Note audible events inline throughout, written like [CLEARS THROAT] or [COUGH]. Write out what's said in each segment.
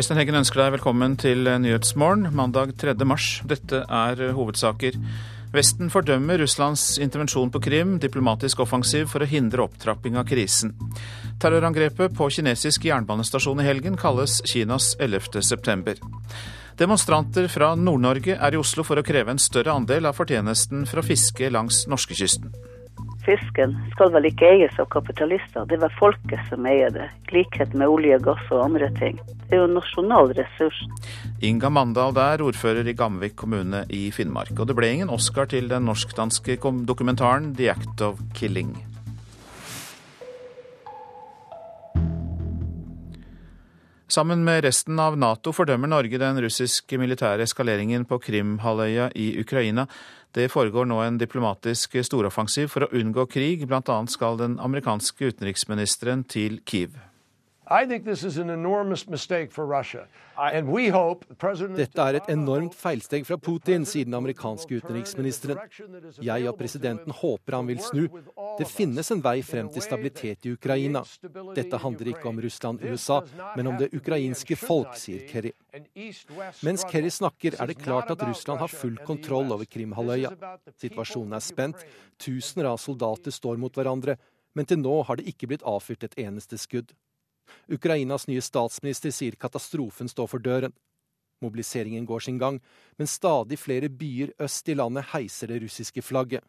Øystein Heggen ønsker deg velkommen til Nyhetsmorgen mandag 3. mars. Dette er hovedsaker. Vesten fordømmer Russlands intervensjon på Krim, diplomatisk offensiv for å hindre opptrapping av krisen. Terrorangrepet på kinesisk jernbanestasjon i helgen kalles Kinas 11. september. Demonstranter fra Nord-Norge er i Oslo for å kreve en større andel av fortjenesten for å fiske langs norskekysten. Fisken skal vel ikke eies av kapitalister, det var folket som eier det. Likhet med olje, gass og andre ting. Det er jo en nasjonal ressurs. Inga Mandal der, ordfører i Gamvik kommune i Finnmark. Og det ble ingen Oscar til den norsk-danske dokumentaren The Act of Killing. Sammen med resten av Nato fordømmer Norge den russiske militære eskaleringen på Krimhalvøya i Ukraina. Det foregår nå en diplomatisk storoffensiv for å unngå krig. Annet skal den amerikanske utenriksministeren til Kiev. Dette er et enormt feilsteg fra Putin, sier den amerikanske utenriksministeren. Jeg og presidenten håper han vil snu. Det finnes en vei frem til stabilitet i Ukraina. Dette handler ikke om Russland-USA, men om det ukrainske folk, sier Kerry. Mens Kerry snakker, er det klart at Russland har full kontroll over Krimhalvøya. Situasjonen er spent. Tusener av soldater står mot hverandre. Men til nå har det ikke blitt avfyrt et eneste skudd. Ukrainas nye statsminister sier katastrofen står for døren. Mobiliseringen går sin gang, men stadig flere byer øst i landet heiser det russiske flagget.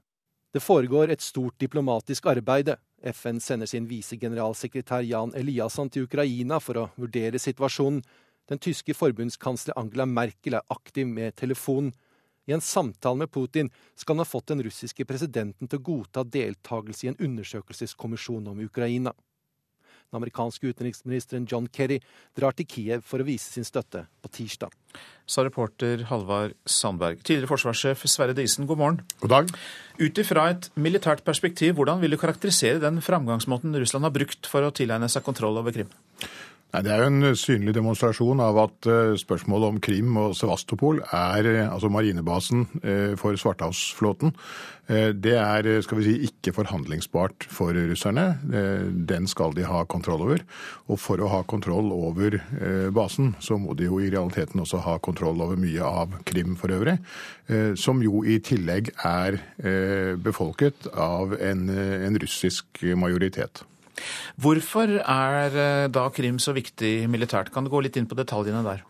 Det foregår et stort diplomatisk arbeide. FN sender sin visegeneralsekretær Jan Eliasson til Ukraina for å vurdere situasjonen. Den tyske forbundskansler Angela Merkel er aktiv med telefonen. I en samtale med Putin skal han ha fått den russiske presidenten til å godta deltakelse i en undersøkelseskommisjon om Ukraina. Den amerikanske utenriksministeren John Kerry drar til Kiev for å vise sin støtte på tirsdag. Sa reporter Halvard Sandberg. Tidligere forsvarssjef Sverre Disen, god morgen. God dag. Ut ifra et militært perspektiv, hvordan vil du karakterisere den framgangsmåten Russland har brukt for å tilegne seg kontroll over Krim? Nei, Det er jo en synlig demonstrasjon av at eh, spørsmålet om Krim og Sevastopol er eh, altså marinebasen eh, for Svartehavsflåten. Det er skal vi si, ikke forhandlingsbart for russerne. Den skal de ha kontroll over. Og for å ha kontroll over basen, så må de jo i realiteten også ha kontroll over mye av Krim for øvrig. Som jo i tillegg er befolket av en, en russisk majoritet. Hvorfor er eh, da Krim så viktig militært? Kan du gå litt inn på detaljene der?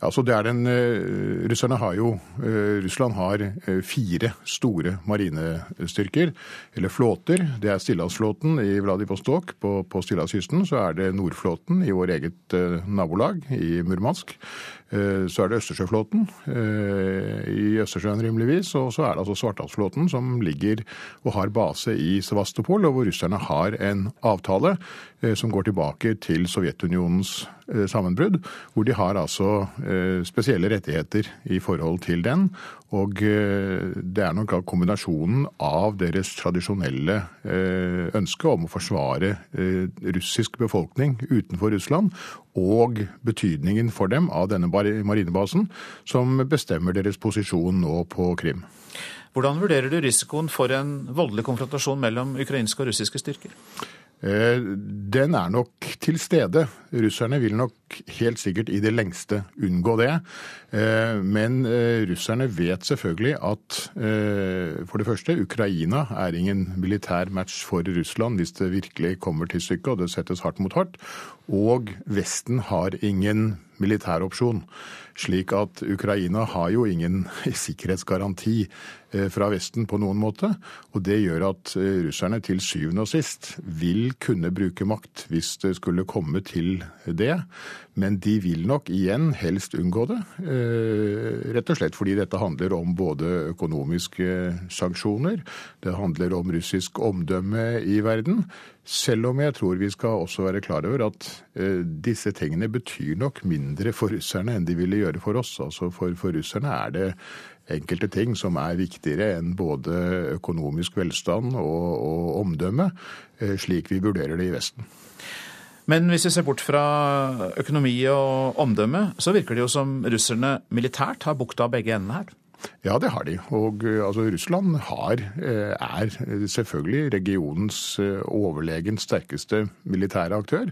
Ja, så det er den, uh, Russerne har jo, uh, Russland har uh, fire store marinestyrker, eller flåter. Det er Stillehavsflåten i Vladivostok på, på Stillehavskysten. Så er det Nordflåten i vår eget nabolag i Murmansk. Så er det Østersjøflåten i Østersjøen rimeligvis. Og så er det altså Svarthavsflåten som ligger og har base i Sevastopol, og hvor russerne har en avtale som går tilbake til Sovjetunionens sammenbrudd, hvor de har altså Eh, spesielle rettigheter i forhold til den. Og eh, det er nok kombinasjonen av deres tradisjonelle eh, ønske om å forsvare russisk befolkning utenfor Russland, og betydningen for dem av denne marinebasen, som bestemmer deres posisjon nå på Krim. Hvordan vurderer du risikoen for en voldelig konfrontasjon mellom ukrainske og russiske styrker? Eh, den er nok til stede. Russerne vil nok helt sikkert i det lengste unngå det. Eh, men eh, russerne vet selvfølgelig at for det første, Ukraina er ingen militær match for Russland hvis det virkelig kommer til stykket og det settes hardt mot hardt. Og Vesten har ingen militæropsjon. Slik at Ukraina har jo ingen [LAUGHS] sikkerhetsgaranti eh, fra Vesten på noen måte. Og det gjør at eh, russerne til syvende og sist vil kunne bruke makt hvis det skulle komme til det. Men de vil nok igjen helst unngå det. Eh, rett og slett fordi dette handler om både økonomiske sanksjoner, det handler om russisk omdømme i verden. Selv om jeg tror vi skal også være klar over at disse tingene betyr nok mindre for russerne enn de ville gjøre for oss. Altså for, for russerne er det enkelte ting som er viktigere enn både økonomisk velstand og, og omdømme, eh, slik vi vurderer det i Vesten. Men hvis vi ser bort fra økonomi og omdømme, så virker det jo som russerne militært har bukta begge endene her? Ja, det har de. Og eh, altså, Russland har, eh, er selvfølgelig regionens overlegent sterkeste militære aktør.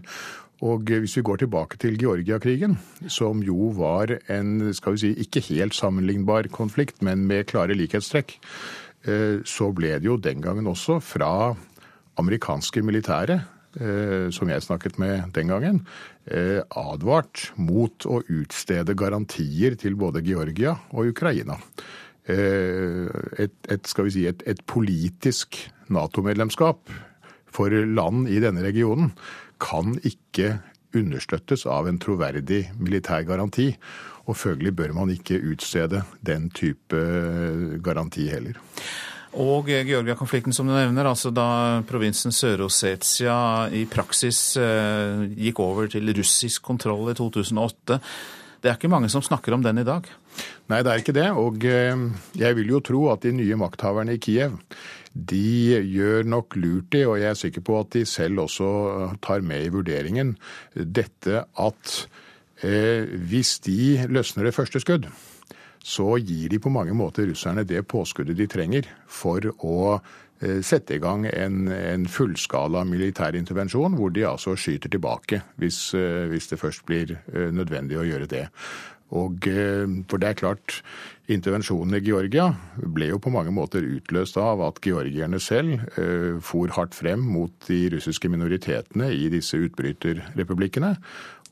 Og hvis vi går tilbake til Georgiakrigen, som jo var en skal vi si, ikke helt sammenlignbar konflikt, men med klare likhetstrekk, eh, så ble det jo den gangen også fra amerikanske militære, eh, som jeg snakket med den gangen, eh, advart mot å utstede garantier til både Georgia og Ukraina. Et, et, skal vi si, et, et politisk Nato-medlemskap for land i denne regionen kan ikke understøttes av en troverdig militær garanti. Og følgelig bør man ikke utstede den type garanti heller. Og Georgia-konflikten som du nevner, altså da provinsen Sør-Ossetia i praksis eh, gikk over til russisk kontroll i 2008. Det er ikke mange som snakker om den i dag? Nei, det er ikke det. Og eh, jeg vil jo tro at de nye makthaverne i Kiev de gjør nok lurt i, og jeg er sikker på at de selv også tar med i vurderingen, dette at eh, hvis de løsner det første skudd, så gir de på mange måter russerne det påskuddet de trenger for å eh, sette i gang en, en fullskala militær intervensjon, hvor de altså skyter tilbake hvis, eh, hvis det først blir eh, nødvendig å gjøre det. Og, for det er klart, Intervensjonen i Georgia ble jo på mange måter utløst av at georgierne selv for hardt frem mot de russiske minoritetene i disse utbryterrepublikkene.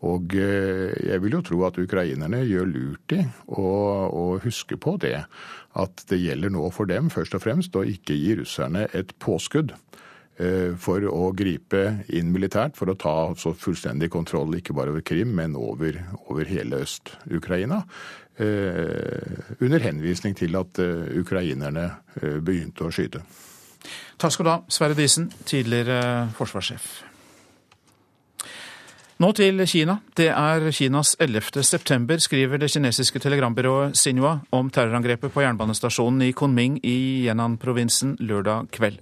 Og eh, jeg vil jo tro at ukrainerne gjør lurt i å, huske på det. At det gjelder nå for dem først og fremst å ikke gi russerne et påskudd eh, for å gripe inn militært, for å ta så fullstendig kontroll ikke bare over Krim, men over, over hele Øst-Ukraina. Eh, under henvisning til at ukrainerne begynte å skyte. Takk skal du ha, Sverre Disen, tidligere forsvarssjef. Nå til Kina. Det er Kinas 11. september, skriver det kinesiske telegrambyrået Xinhua om terrorangrepet på jernbanestasjonen i Kunming i Yenan-provinsen lørdag kveld.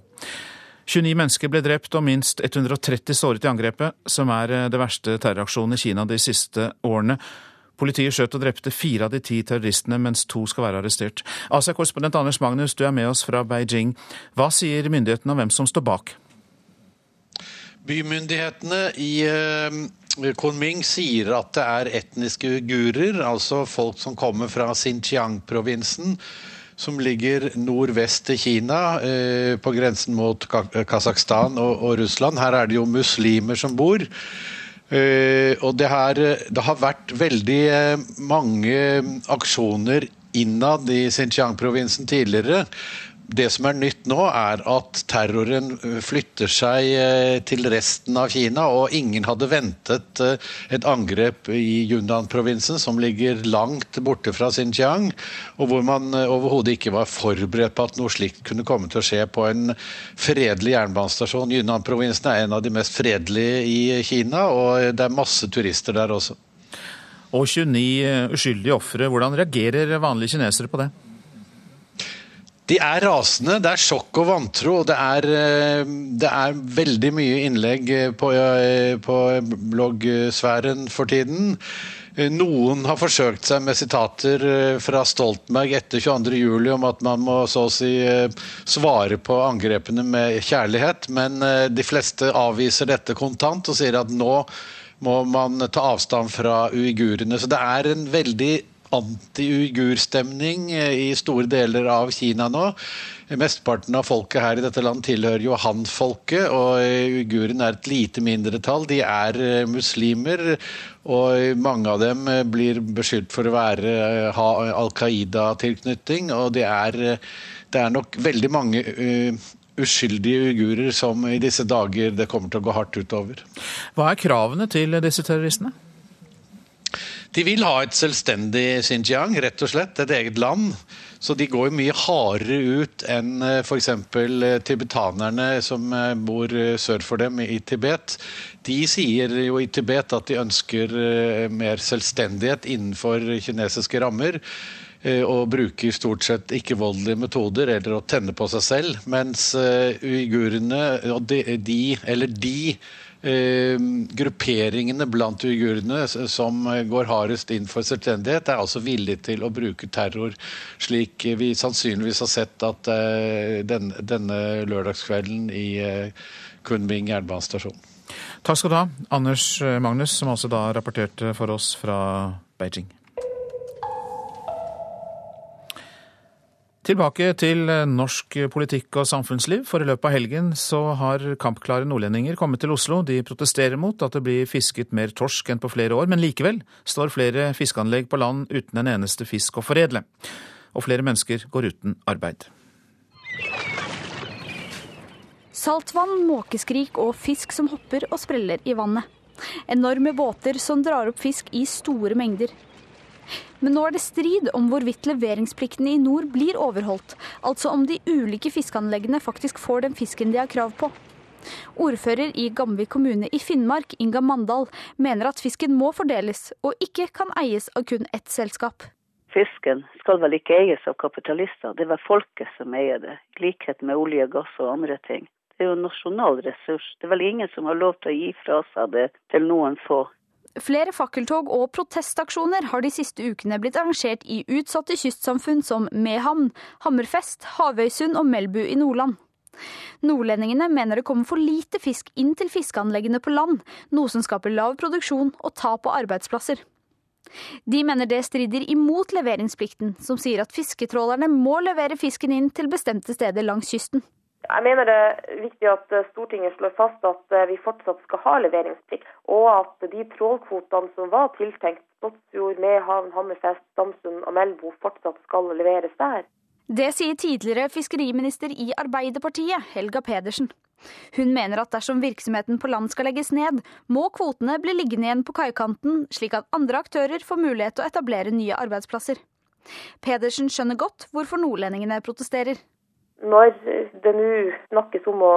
29 mennesker ble drept og minst 130 såret i angrepet, som er det verste terroraksjonen i Kina de siste årene. Politiet skjøt og drepte fire av de ti terroristene, mens to skal være arrestert. Asia-korrespondent Anders Magnus, du er med oss fra Beijing. Hva sier myndighetene om hvem som står bak? Bymyndighetene i eh, Kunming sier at det er etniske uigurer, altså folk som kommer fra Xinjiang-provinsen som ligger nordvest i Kina, eh, på grensen mot Kasakhstan og, Russland. Her er det jo muslimer som bor. Uh, og det, her, det, har vært veldig uh, mange aksjoner innad i Xinjiang-provinsen tidligere det som er nytt nå, er at terroren eh, flytter seg eh, til resten av Kina. Og ingen hadde ventet eh, et angrep i Yunnan-provinsen, som ligger langt borte fra Xinjiang. Og hvor man overhodet ikke var forberedt på at noe slikt kunne komme til å skje på en fredelig jernbanestasjon. Yunnan-provinsen er en av de mest fredelige i Kina, og det er masse turister der også. Og 29 uskyldige ofre. Hvordan reagerer vanlige kinesere på det? De er rasende. Det er sjokk og vantro. og Det er, eh, det er veldig mye innlegg eh, på, eh, på bloggsfæren for tiden. Noen har forsøkt seg med sitater fra Stoltenberg etter 22.07 om at man må så å si svare på angrepene med kjærlighet, men de fleste avviser dette kontant og sier at nå må man ta avstand fra uigurene. Så det er en veldig anti-uigurstemning eh, i store deler av Kina nå. Mesteparten av folket her i dette land tilhører jo han-folket, og uigurene er et lite mindretall. De er eh, muslimer, og mange av dem eh, blir beskyldt for å være, ha Al Qaida-tilknytning. Og det er, det er, nok veldig mange uh, uskyldige uigurer som i disse dager det kommer til å gå hardt utover. Hva er kravene til disse terroristene? De vil ha et selvstendig Xinjiang, rett og slett. Et eget land. Så de går mye hardere ut enn eh, f.eks. Eh, tibetanerne som eh, bor sør for dem i Tibet. De sier jo i Tibet at de ønsker mer selvstendighet innenfor kinesiske rammer. Og bruker stort sett ikke-voldelige metoder eller å tenne på seg selv. Mens uigurene, de, eller de grupperingene blant uigurene som går hardest inn for selvstendighet, er altså villige til å bruke terror, slik vi sannsynligvis har sett at eh, denne, denne lørdagskvelden i eh, Kunming jernbanestasjon. Takk skal du ha, Anders Magnus, som altså da rapporterte for oss fra Beijing. Tilbake til norsk politikk og samfunnsliv. For i løpet av helgen så har kampklare nordlendinger kommet til Oslo. De protesterer mot at det blir fisket mer torsk enn på flere år, men likevel står flere fiskeanlegg på land uten en eneste fisk å foredle. Og flere mennesker går uten arbeid. Saltvann, måkeskrik og fisk som hopper og spreller i vannet. Enorme båter som drar opp fisk i store mengder. Men nå er det strid om hvorvidt leveringsplikten i nord blir overholdt. Altså om de ulike fiskeanleggene faktisk får den fisken de har krav på. Ordfører i Gamvik kommune i Finnmark, Inga Mandal, mener at fisken må fordeles, og ikke kan eies av kun ett selskap. Fisken skal vel ikke eies av kapitalister, det er vel folket som eier det. I likhet med olje, gass og andre ting. Det er jo en nasjonal ressurs. Det er vel ingen som har lov til å gi fra seg det til noen få. Flere fakkeltog og protestaksjoner har de siste ukene blitt arrangert i utsatte kystsamfunn som Mehamn, Hammerfest, Havøysund og Melbu i Nordland. Nordlendingene mener det kommer for lite fisk inn til fiskeanleggene på land, noe som skaper lav produksjon og tap av arbeidsplasser. De mener det strider imot leveringsplikten, som sier at fisketrålerne må levere fisken inn til bestemte steder langs kysten. Jeg mener det er viktig at eh, Stortinget slår fast at eh, vi fortsatt skal ha leveringsplikt, og at de trålkvotene som var tiltenkt Båtsfjord, Mehamn, Hammerfest, Damsund og Melbo, fortsatt skal leveres der. Det sier tidligere fiskeriminister i Arbeiderpartiet, Helga Pedersen. Hun mener at dersom virksomheten på land skal legges ned, må kvotene bli liggende igjen på kaikanten, slik at andre aktører får mulighet til å etablere nye arbeidsplasser. Pedersen skjønner godt hvorfor nordlendingene protesterer. Når det nå snakkes om å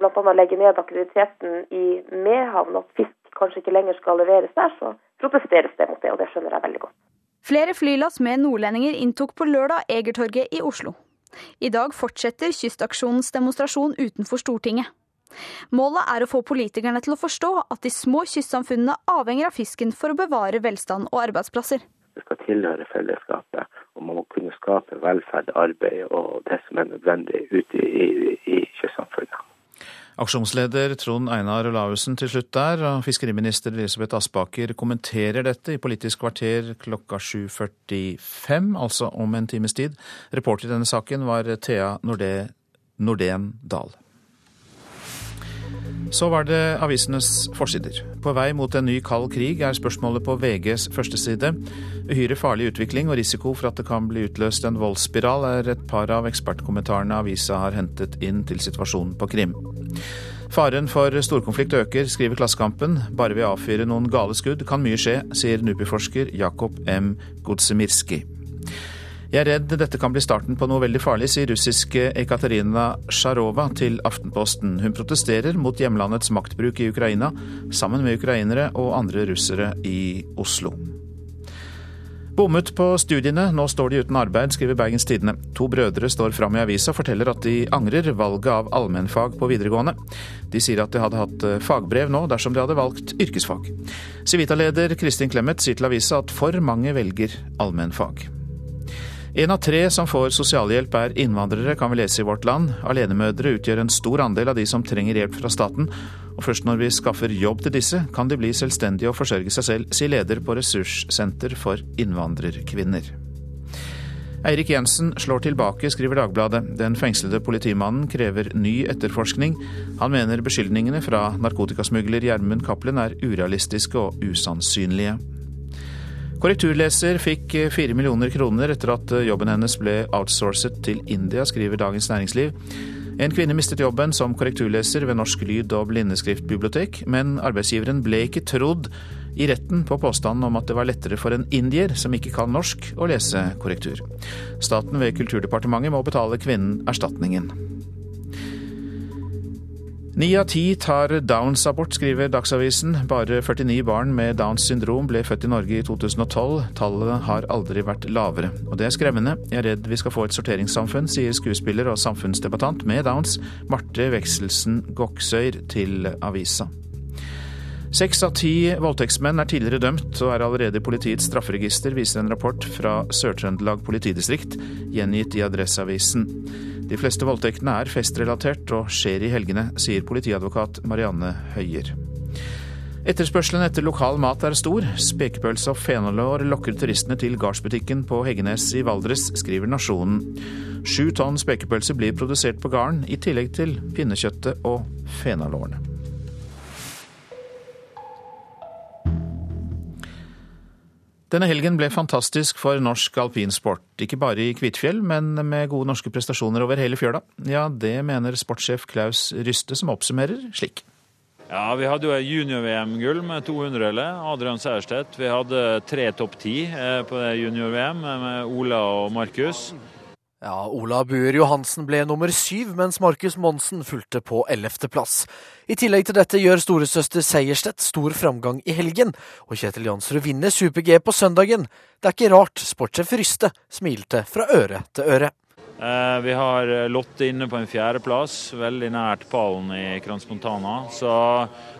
bl.a. legge ned aktiviteten i Mehamn, at fisk kanskje ikke lenger skal leveres der, så protesteres det mot det, og det skjønner jeg veldig godt. Flere flylass med nordlendinger inntok på lørdag Egertorget i Oslo. I dag fortsetter Kystaksjonens demonstrasjon utenfor Stortinget. Målet er å få politikerne til å forstå at de små kystsamfunnene avhenger av fisken for å bevare velstand og arbeidsplasser. Det skal tilhøre fellesskapet og man må kunne skape velferd, arbeid og det som er nødvendig ute i, i, i kystsamfunnet. Aksjonsleder Trond Einar Olaussen til slutt der, og fiskeriminister Elisabeth Aspaker kommenterer dette i Politisk kvarter klokka 7.45, altså om en times tid. Reporter i denne saken var Thea Nordén Dahl. Så var det avisenes forsider. På vei mot en ny kald krig er spørsmålet på VGs førsteside. Uhyre farlig utvikling og risiko for at det kan bli utløst en voldsspiral, er et par av ekspertkommentarene avisa har hentet inn til situasjonen på Krim. Faren for storkonflikt øker, skriver Klassekampen. Bare ved å avfyre noen gale skudd kan mye skje, sier NUPI-forsker Jakob M. Godsemirski. Jeg er redd dette kan bli starten på noe veldig farlig, sier russiske Ekaterina Sjarova til Aftenposten. Hun protesterer mot hjemlandets maktbruk i Ukraina, sammen med ukrainere og andre russere i Oslo. Bommet på studiene, nå står de uten arbeid, skriver Bergens Tidende. To brødre står fram i avisa og forteller at de angrer valget av allmennfag på videregående. De sier at de hadde hatt eh, fagbrev nå dersom de hadde valgt yrkesfag. Civita-leder Kristin Clemet sier til avisa at for mange velger allmennfag. En av tre som får sosialhjelp er innvandrere, kan vi lese i Vårt Land. Alenemødre utgjør en stor andel av de som trenger hjelp fra staten. Og først når vi skaffer jobb til disse, kan de bli selvstendige og forsørge seg selv, sier leder på Ressurssenter for innvandrerkvinner. Eirik Jensen slår tilbake, skriver Dagbladet. Den fengslede politimannen krever ny etterforskning. Han mener beskyldningene fra narkotikasmugler Gjermund Cappelen er urealistiske og usannsynlige. Korrekturleser fikk eh, fire millioner kroner etter at eh, jobben hennes ble outsourcet til India, skriver Dagens Næringsliv. En kvinne mistet jobben som korrekturleser ved Norsk lyd- og blindeskriftbibliotek, men arbeidsgiveren ble ikke trodd i retten på påstanden om at det var lettere for en indier som ikke kan norsk, å lese korrektur. Staten ved Kulturdepartementet må betale kvinnen erstatningen. Ni av ti tar Downs-abort, skriver Dagsavisen. Bare 49 barn med Downs syndrom ble født i Norge i 2012. Tallet har aldri vært lavere. Og det er skremmende. Jeg er redd vi skal få et sorteringssamfunn, sier skuespiller og samfunnsdebattant med Downs, Marte Vekselsen Goksøyr til avisa. Seks av ti voldtektsmenn er tidligere dømt og er allerede i politiets strafferegister, viser en rapport fra Sør-Trøndelag politidistrikt, gjengitt i Adresseavisen. De fleste voldtektene er festrelatert og skjer i helgene, sier politiadvokat Marianne Høier. Etterspørselen etter lokal mat er stor. Spekepølse og fenalår lokker turistene til gardsbutikken på Heggenes i Valdres, skriver Nasjonen. Sju tonn spekepølse blir produsert på gården, i tillegg til pinnekjøttet og fenalårene. Denne helgen ble fantastisk for norsk alpinsport. Ikke bare i Kvitfjell, men med gode norske prestasjoner over hele fjøla. Ja, det mener sportssjef Klaus Ryste, som oppsummerer slik. Ja, Vi hadde jo junior-VM-gull med 200-hellet. Adrian Særstedt. Vi hadde tre topp ti eh, på junior-VM med Ola og Markus. Ja, Ola Buer Johansen ble nummer syv, mens Markus Monsen fulgte på ellevteplass. I tillegg til dette gjør storesøster Seierstedt stor framgang i helgen, og Kjetil Jansrud vinner super-G på søndagen. Det er ikke rart sportssjef Ryste smilte fra øre til øre. Eh, vi har Lotte inne på en fjerdeplass, veldig nært pallen i Kransmontana. Så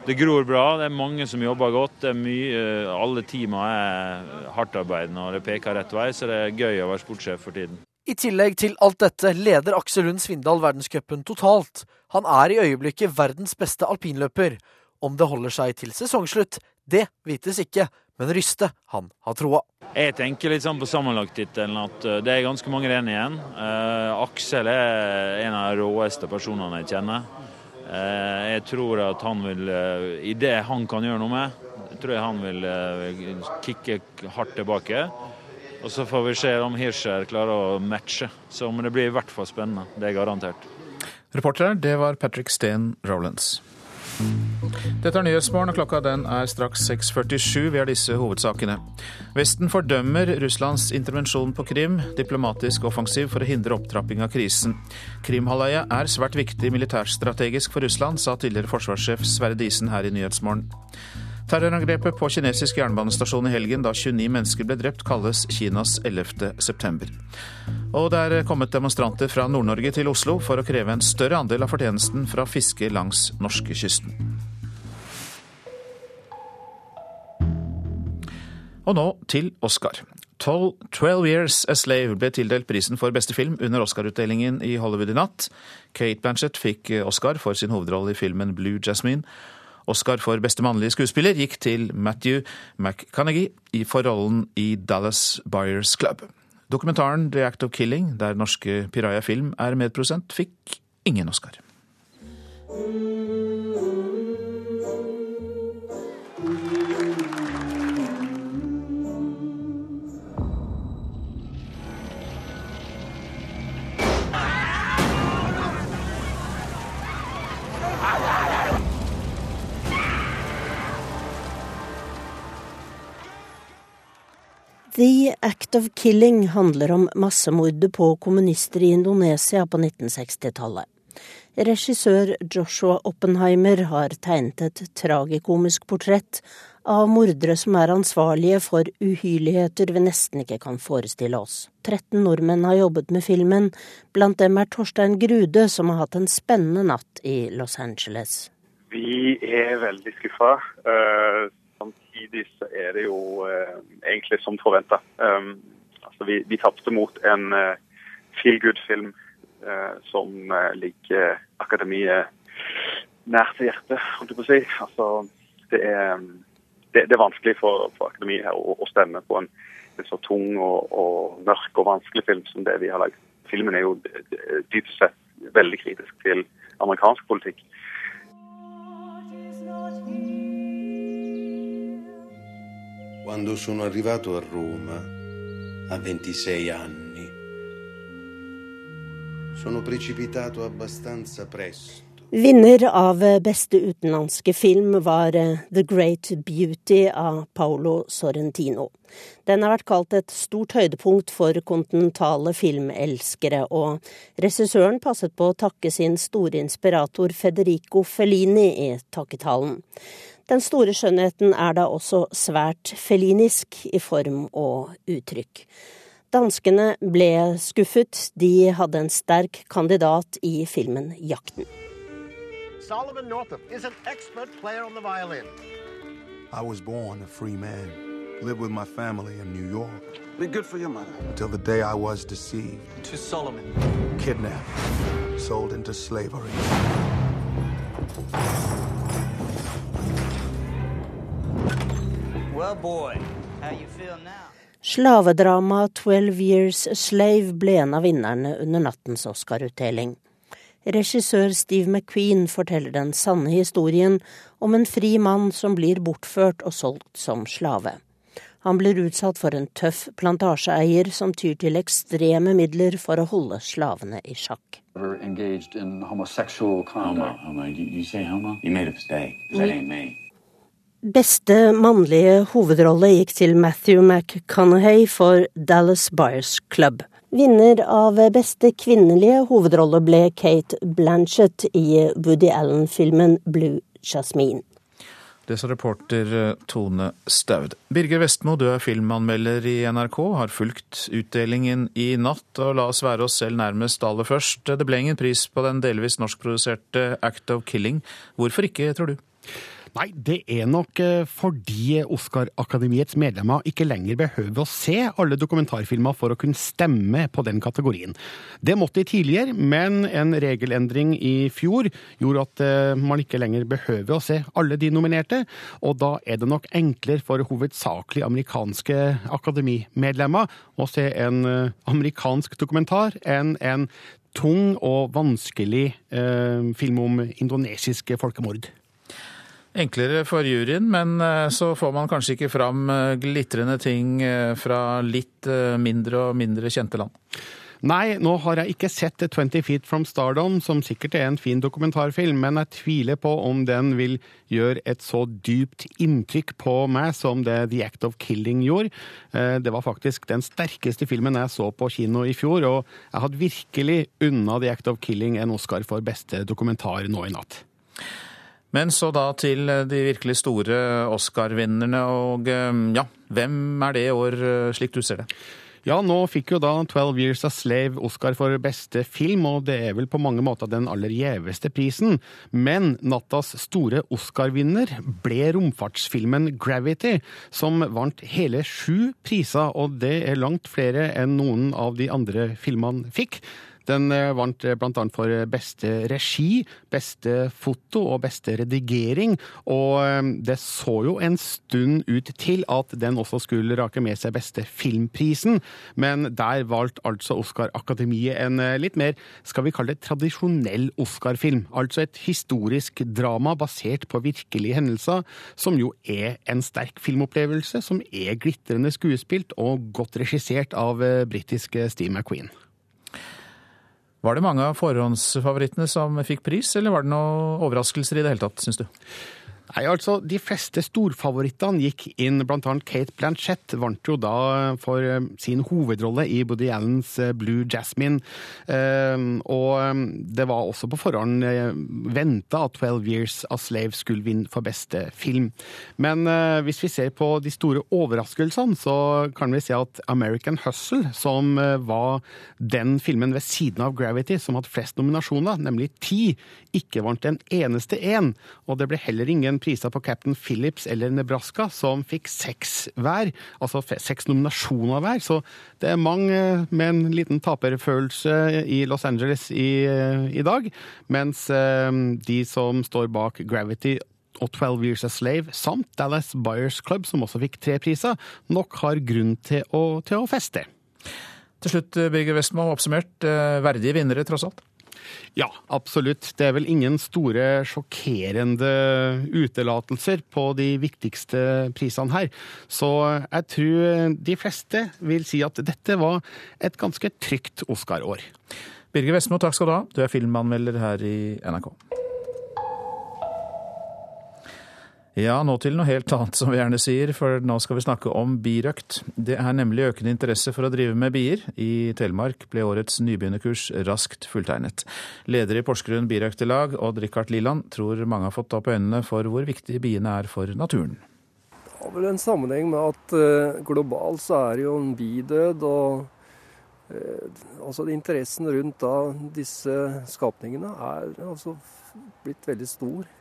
det gror bra. Det er mange som jobber godt. Det er mye, alle teamene er hardtarbeidende og det peker rett vei, så det er gøy å være sportssjef for tiden. I tillegg til alt dette leder Aksel Lund Svindal verdenscupen totalt. Han er i øyeblikket verdens beste alpinløper. Om det holder seg til sesongslutt, det vites ikke, men Ryste, han har troa. Jeg tenker litt sånn på sammenlagttittelen at eh, det er ganske mange renn igjen. Uh, Aksel er en av de råeste personene jeg kjenner. Uh, jeg tror at han vil, uh, i det han kan gjøre noe med, tror jeg han vil kicke hardt tilbake. Og så får vi se om Hirscher klarer å matche. Så det blir i hvert fall spennende. Det er garantert. Reporter det var Patrick Steen Rowlands. Dette er Nyhetsmorgen, og klokka den er straks 6.47. Vi har disse hovedsakene. Vesten fordømmer Russlands intervensjon på Krim, diplomatisk offensiv for å hindre opptrapping av krisen. Krimhalvøya er svært viktig militærstrategisk for Russland, sa tidligere forsvarssjef Sverre Disen her i Nyhetsmorgen. Terrorangrepet på kinesisk jernbanestasjon i helgen da 29 mennesker ble drept, kalles Kinas 11. september. Og det er kommet demonstranter fra Nord-Norge til Oslo for å kreve en større andel av fortjenesten fra fiske langs norskekysten. Og nå til Oscar. 'Twelve Years a Slave' ble tildelt prisen for beste film under Oscar-utdelingen i Hollywood i natt. Kate Blanchett fikk Oscar for sin hovedrolle i filmen 'Blue Jasmine'. Oscar for beste mannlige skuespiller gikk til Matthew McConaghy for rollen i Dallas Buyers Club. Dokumentaren The Act of Killing, der norske Piraya Film er medprodusent, fikk ingen Oscar. The Act of Killing handler om massemordet på kommunister i Indonesia på 1960-tallet. Regissør Joshua Oppenheimer har tegnet et tragikomisk portrett av mordere som er ansvarlige for uhyrligheter vi nesten ikke kan forestille oss. 13 nordmenn har jobbet med filmen, blant dem er Torstein Grude, som har hatt en spennende natt i Los Angeles. Vi er veldig skuffa. Så er det jo eh, egentlig som forventa. Um, altså vi, vi tapte mot en uh, feel good-film uh, som ligger akademiet til hjertet, holdt jeg på å si. Altså, det, er, det, det er vanskelig for, for akademiet her å, å, stemme på en, en så tung og, og, mørk og vanskelig film som det vi har lagd. Filmen er jo dypt sett veldig kritisk til amerikansk politikk. Quando sono arrivato a Roma, a 26 anni, sono precipitato abbastanza presto. Vinner av beste utenlandske film var The Great Beauty av Paolo Sorrentino. Den har vært kalt et stort høydepunkt for kontinentale filmelskere, og regissøren passet på å takke sin store inspirator Federico Fellini i takketalen. Den store skjønnheten er da også svært felinisk i form og uttrykk. Danskene ble skuffet, de hadde en sterk kandidat i filmen 'Jakten'. Solomon Northup is an expert player on the violin. I was born a free man, lived with my family in New York. Be good for your mother. Until the day I was deceived. To Solomon. Kidnapped. Sold into slavery. Slavedramaet 'Twelve Years a Slave' ble en av vinnerne under nattens Oscar-utdeling. Regissør Steve McQueen forteller den sanne historien om en fri mann som blir bortført og solgt som slave. Han blir utsatt for en tøff plantasjeeier som tyr til ekstreme midler for å holde slavene i sjakk. Beste mannlige hovedrolle gikk til Matthew McConaughey for Dallas Buyers Club. Vinner av beste kvinnelige hovedrolle ble Kate Blanchett i Woody Allen-filmen Blue Jasmine. Det sa reporter eh, Tone Staud. Birger Vestmo, du er filmanmelder i NRK, har fulgt utdelingen i natt. Og la oss være oss selv nærmest aller først. Det ble ingen pris på den delvis norskproduserte Act of Killing. Hvorfor ikke, tror du? Nei, det er nok eh, fordi Oscar-akademiets medlemmer ikke lenger behøver å se alle dokumentarfilmer for å kunne stemme på den kategorien. Det måtte de tidligere, men en regelendring i fjor gjorde at eh, man ikke lenger behøver å se alle de nominerte, og da er det nok enklere for hovedsakelig amerikanske akademimedlemmer å se en eh, amerikansk dokumentar enn en tung og vanskelig eh, film om indonesiske folkemord. Enklere for juryen, men eh, så får man kanskje ikke fram eh, glitrende ting eh, fra litt mindre og mindre kjente land? Nei, nå har jeg ikke sett 20 Feet From Stardom, som sikkert er en fin dokumentarfilm, men jeg tviler på om den vil gjøre et så dypt inntrykk på meg som det The Act of Killing gjorde. Det var faktisk den sterkeste filmen jeg så på kino i fjor, og jeg hadde virkelig unna The Act of Killing en Oscar for beste dokumentar nå i natt. Men så da til de virkelig store Oscar-vinnerne, og eh, ja, hvem er det i år, eh, slik du ser det? Ja, nå fikk jo da 'Twelve Years a Slave' Oscar for beste film, og det er vel på mange måter den aller gjeveste prisen. Men nattas store Oscar-vinner ble romfartsfilmen 'Gravity', som vant hele sju priser, og det er langt flere enn noen av de andre filmene fikk. Den eh, vant eh, bl.a. for beste regi, beste foto og beste redigering. Og eh, det så jo en stund ut til at den også skulle rake med seg beste filmprisen, men der valgte altså Oscar-akademiet en litt mer, skal vi kalle det tradisjonell Oscar-film. Altså et historisk drama basert på virkelige hendelser, som jo er en sterk filmopplevelse, som er glitrende skuespilt og godt regissert av britiske Steve McQueen. Var det mange av forhåndsfavorittene som fikk pris, eller var det noen overraskelser i det hele tatt, syns du? Nei, altså, De fleste storfavorittene gikk inn, annet Kate Blanchett vant jo da for eh, sin hovedrolle i Woody Allens eh, Blue Jasmine. Og det var også på forhånd eh, venta at 'Twelve Years a Slave' skulle vinne for beste film. Men hvis vi ser på de store overraskelsene, så kan vi si at 'American Hustle', som var den filmen ved siden av 'Gravity' som hadde flest nominasjoner, nemlig ti, ikke vant en eneste en. Og det ble heller ingen priser på Captain Phillips eller Nebraska, som fikk seks hver. Altså seks nominasjoner hver. Så det er mange med en liten taperfølelse i Los Angeles i, i dag. Mens eh, de som står bak Gravity og 12 Years a Slave samt Dallas Buyers Club, som også fikk tre priser, nok har grunn til å, til å feste. Til slutt, Birger Westmo, oppsummert. Eh, verdige vinnere, tross alt? Ja, absolutt. Det er vel ingen store sjokkerende utelatelser på de viktigste prisene her. Så jeg tror de fleste vil si at dette var et ganske trygt Oscar-år. Birger Vestmo, takk skal du ha. Du er filmanmelder her i NRK. Ja, nå til noe helt annet, som vi gjerne sier, for nå skal vi snakke om birøkt. Det er nemlig økende interesse for å drive med bier. I Telemark ble årets nybegynnerkurs raskt fulltegnet. Leder i Porsgrunn birøktelag, Odd-Rikard Liland, tror mange har fått opp øynene for hvor viktig biene er for naturen. Det har vel en sammenheng med at uh, globalt så er det jo en bidød. og eh, altså Interessen rundt da, disse skapningene er altså blitt veldig stor.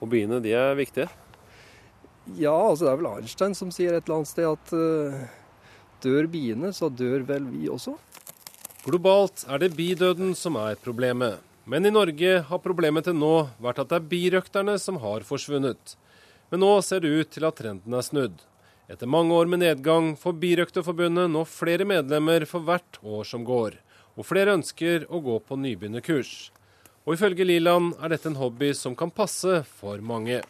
Og byene, de er viktige? Ja, altså det er vel Einstein som sier et eller annet sted at uh, dør biene, så dør vel vi også. Globalt er det bidøden som er problemet. Men i Norge har problemet til nå vært at det er birøkterne som har forsvunnet. Men nå ser det ut til at trenden er snudd. Etter mange år med nedgang får Birøkterforbundet nå flere medlemmer for hvert år som går, og flere ønsker å gå på nybegynnerkurs. Og ifølge Liland er dette en hobby som kan passe for mange.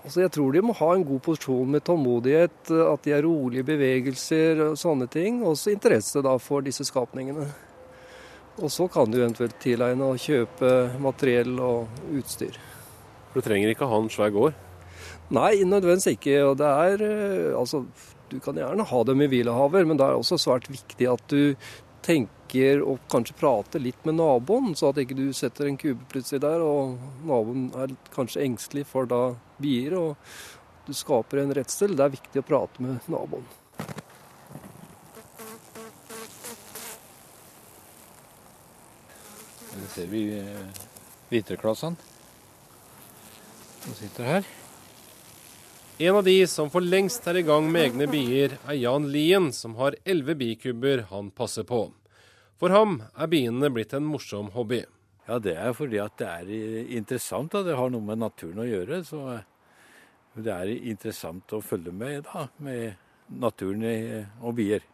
Altså jeg tror de må ha en god porsjon med tålmodighet, at de er rolige bevegelser og sånne ting. Og også interesse da for disse skapningene. Og så kan du eventuelt tilegne og kjøpe materiell og utstyr. For Du trenger ikke ha en svær gård? Nei, nødvendigvis ikke. Og det er eh, altså Du kan gjerne ha dem i hvilehaver, men det er også svært viktig at du tenker og kanskje prater litt med naboen, så at ikke du setter en kube plutselig der, og naboen er kanskje engstelig for da bier, og du skaper en redsel. Det er viktig å prate med naboen. Her ser vi eh, hviteklassene som sitter her. En av de som for lengst er i gang med egne bier, er Jan Lien, som har elleve bikubber han passer på. For ham er biene blitt en morsom hobby. Ja, Det er fordi at det er interessant. Da. Det har noe med naturen å gjøre. Så det er interessant å følge med da, med naturen og bier.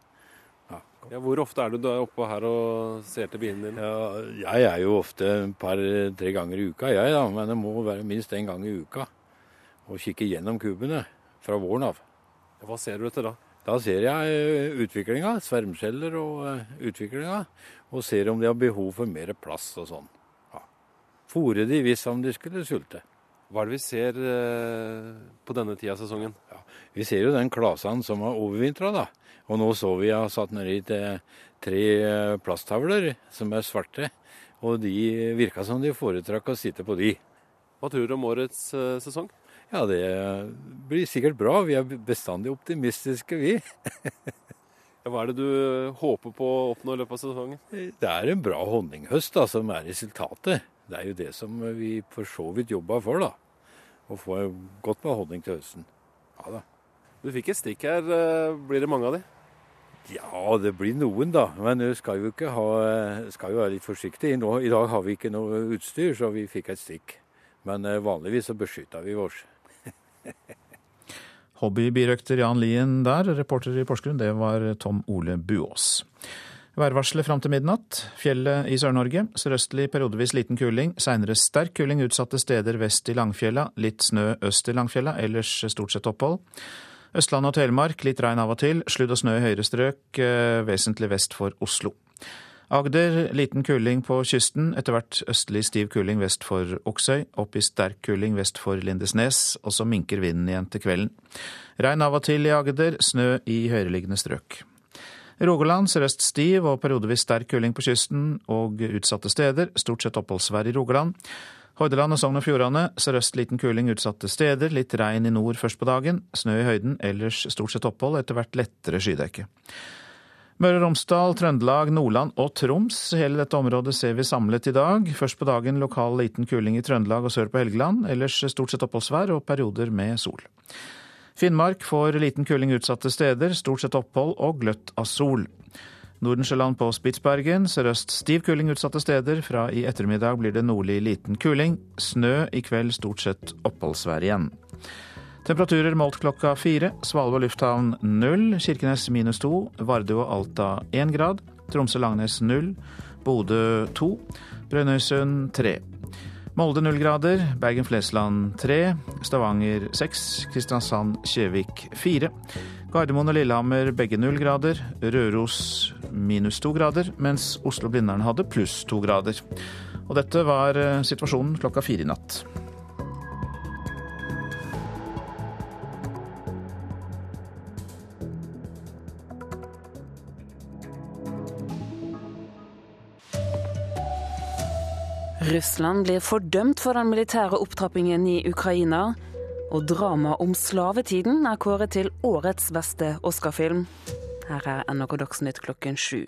Ja. Ja, hvor ofte er du da oppe her og ser til biene dine? Ja, jeg er jo ofte et par-tre ganger i uka, jeg da. Men det må være minst én gang i uka. Og kikke gjennom kubene fra våren av. Hva ser du etter da? Da ser jeg utviklinga, svermceller og utviklinga. Og ser om de har behov for mer plass og sånn. Ja. Fôre de hvis om de skulle sulte. Hva er det vi ser på denne tida av sesongen? Ja, vi ser jo den klasen som har overvintra, da. Og nå så vi har satt nedi tre plasttavler som er svarte. Og de virka som de foretrakk å sitte på de. Hva tror du om årets sesong? Ja, det blir sikkert bra. Vi er bestandig optimistiske, vi. [LAUGHS] hva er det du håper på å oppnå i løpet av sesongen? Det er en bra honninghøst da, som er resultatet. Det er jo det som vi for så vidt jobba for, da. Å få godt med honning til høsten. Ja da. Du fikk et stikk her. Blir det mange av de? Ja, det blir noen, da. Men du skal jo ikke ha, skal jo være litt forsiktig. Nå, I dag har vi ikke noe utstyr, så vi fikk et stikk. Men vanligvis så beskytter vi oss. [LAUGHS] Hobbybirøkter Jan Lien der, reporter i Porsgrunn, det var Tom Ole Buås. Værvarselet fram til midnatt. Fjellet i Sør-Norge. Sørøstlig periodevis liten kuling. Seinere sterk kuling utsatte steder vest i Langfjella. Litt snø øst i Langfjella, ellers stort sett opphold. Østland og Telemark litt regn av og til. Sludd og snø i høyere strøk, vesentlig vest for Oslo. Agder liten kuling på kysten, etter hvert østlig stiv kuling vest for Oksøy, opp i sterk kuling vest for Lindesnes, og så minker vinden igjen til kvelden. Regn av og til i Agder, snø i høyereliggende strøk. Rogaland sørøst stiv og periodevis sterk kuling på kysten og utsatte steder, stort sett oppholdsvær i Rogaland. Hordaland og Sogn og Fjordane sørøst liten kuling utsatte steder, litt regn i nord først på dagen, snø i høyden, ellers stort sett opphold, etter hvert lettere skydekke. Møre og Romsdal, Trøndelag, Nordland og Troms. Hele dette området ser vi samlet i dag. Først på dagen lokal liten kuling i Trøndelag og sør på Helgeland. Ellers stort sett oppholdsvær og perioder med sol. Finnmark får liten kuling utsatte steder, stort sett opphold og gløtt av sol. Nordensjøland på Spitsbergen, sørøst stiv kuling utsatte steder. Fra i ettermiddag blir det nordlig liten kuling. Snø i kveld stort sett oppholdsvær igjen. Temperaturer målt klokka fire. Svalbard lufthavn null. Kirkenes minus to. Vardø og Alta én grad. Tromsø-Langnes null. Bodø to. Brønnøysund tre. Molde null grader. Bergen-Flesland tre. Stavanger seks. Kristiansand-Kjevik fire. Gardermoen og Lillehammer begge null grader. Røros minus to grader, mens Oslo-Blindern hadde pluss to grader. Og dette var situasjonen klokka fire i natt. Russland blir fordømt for den militære opptrappingen i Ukraina. Og dramaet om slavetiden er kåret til årets beste Oscar-film. Her er NRK Dagsnytt klokken sju.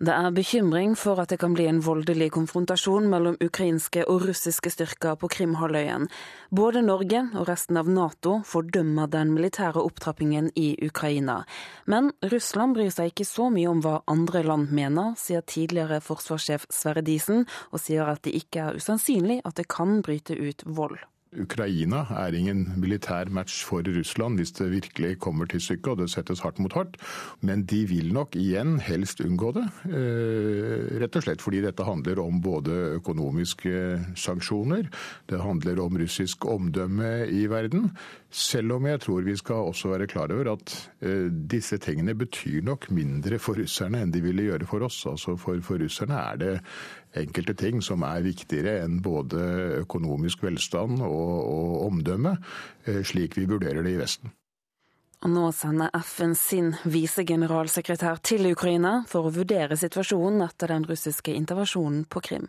Det er bekymring for at det kan bli en voldelig konfrontasjon mellom ukrainske og russiske styrker på Krimhalvøya. Både Norge og resten av Nato fordømmer den militære opptrappingen i Ukraina. Men Russland bryr seg ikke så mye om hva andre land mener, sier tidligere forsvarssjef Sverre Disen, og sier at det ikke er usannsynlig at det kan bryte ut vold. Ukraina er ingen militær match for Russland hvis det virkelig kommer til stykket og det settes hardt mot hardt. Men de vil nok igjen helst unngå det. Eh, rett og slett fordi dette handler om både økonomiske sanksjoner, det handler om russisk omdømme i verden. Selv om jeg tror vi skal også være klar over at eh, disse tingene betyr nok mindre for russerne enn de ville gjøre for oss. Altså for, for russerne er det enkelte ting som er viktigere enn både økonomisk velstand og, og omdømme, eh, slik vi vurderer det i Vesten. Og nå sender FN sin visegeneralsekretær til Ukraina for å vurdere situasjonen etter den russiske intervensjonen på Krim.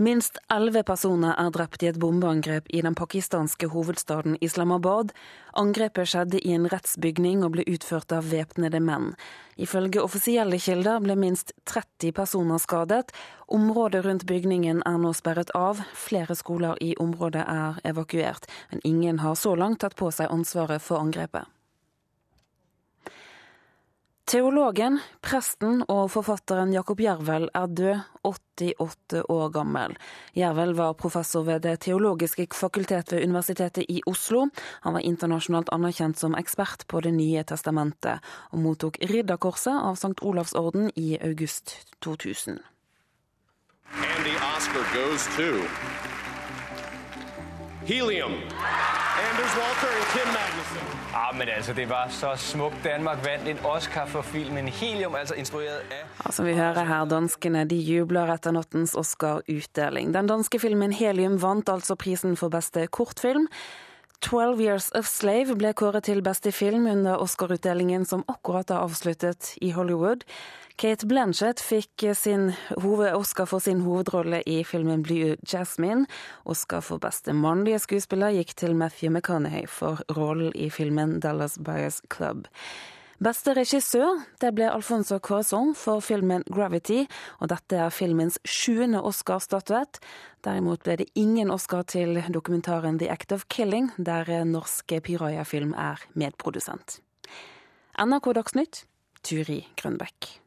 Minst elleve personer er drept i et bombeangrep i den pakistanske hovedstaden Islamabad. Angrepet skjedde i en rettsbygning og ble utført av væpnede menn. Ifølge offisielle kilder ble minst 30 personer skadet. Området rundt bygningen er nå sperret av. Flere skoler i området er evakuert, men ingen har så langt tatt på seg ansvaret for angrepet. Teologen, presten og forfatteren Jakob Jervel er død, 88 år gammel. Jervel var professor ved Det teologiske fakultet ved Universitetet i Oslo. Han var internasjonalt anerkjent som ekspert på Det nye testamentet, og mottok Ridderkorset av St. Olavs orden i august 2000. Andy Oscar goes to Helium. Anders Walter og Kim Magnussen. Ja, men altså, Det var så smukt. Danmark vant en Oscar for filmen 'Helium', altså instruert av Som vi hører her, danskene de jubler etter nattens Oscar-utdeling. Den danske filmen 'Helium' vant altså prisen for beste kortfilm. 'Twelve Years of Slave' ble kåret til beste film under Oscar-utdelingen som akkurat er avsluttet i Hollywood. Kate Blanchett fikk sin Oscar for sin hovedrolle i filmen Blue Jasmine. Oscar for beste mannlige skuespiller gikk til Matthew McConaughey for rollen i filmen Dallas Buyers Club. Beste regissør det ble Alfonso Corazon for filmen 'Gravity', og dette er filmens sjuende Oscar-statuett. Derimot ble det ingen Oscar til dokumentaren 'The Act of Killing', der norske Pyraya-film er medprodusent. NRK Dagsnytt, Turi Grønbekk.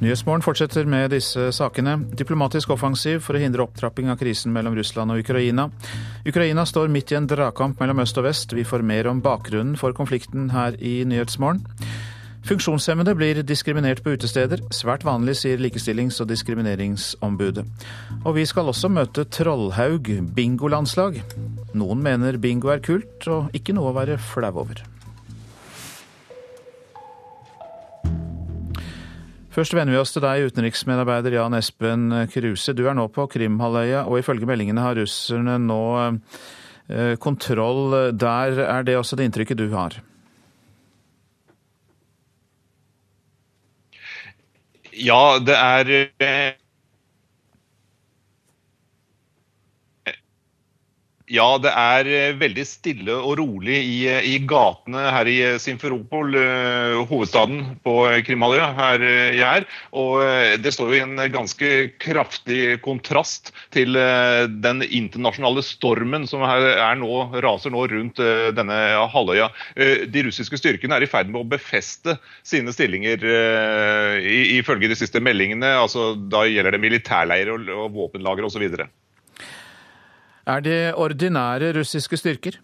Nyhetsmorgen fortsetter med disse sakene. Diplomatisk offensiv for å hindre opptrapping av krisen mellom Russland og Ukraina. Ukraina står midt i en dragkamp mellom øst og vest. Vi får mer om bakgrunnen for konflikten her i Nyhetsmorgen. Funksjonshemmede blir diskriminert på utesteder. Svært vanlig, sier Likestillings- og diskrimineringsombudet. Og vi skal også møte Trollhaug bingolandslag. Noen mener bingo er kult, og ikke noe å være flau over. Først vender vi oss til deg, utenriksmedarbeider Jan Espen Kruse. Du er nå på Krimhalvøya, og ifølge meldingene har russerne nå eh, kontroll der. Er det også det inntrykket du har? Ja, det er eh, Ja, det er eh, veldig stille og rolig i, eh, i gatene her i eh, Simferopol, hovedstaden på Krimhalvøya, her jeg er. Og det står jo i en ganske kraftig kontrast til den internasjonale stormen som nå, raser nå rundt denne halvøya. De russiske styrkene er i ferd med å befeste sine stillinger ifølge de siste meldingene. altså Da gjelder det militærleirer og våpenlagre osv. Er det ordinære russiske styrker?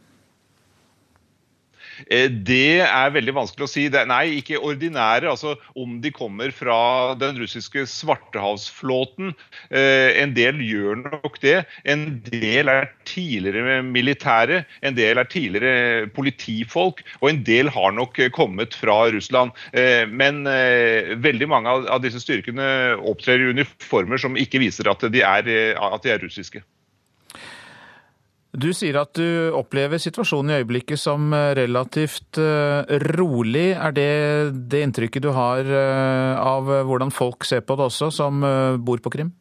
Eh, det er veldig vanskelig å si. Nei, ikke ordinære. altså Om de kommer fra den russiske svartehavsflåten. Eh, en del gjør nok det. En del er tidligere militære, en del er tidligere politifolk, og en del har nok kommet fra Russland. Eh, men veldig mange av disse styrkene opptrer i uniformer som ikke viser at de er, at de er russiske. Du sier at du opplever situasjonen i øyeblikket som eh, relativt eh, rolig. Er det det inntrykket du har eh, av hvordan folk ser på det også, som bor på Krim?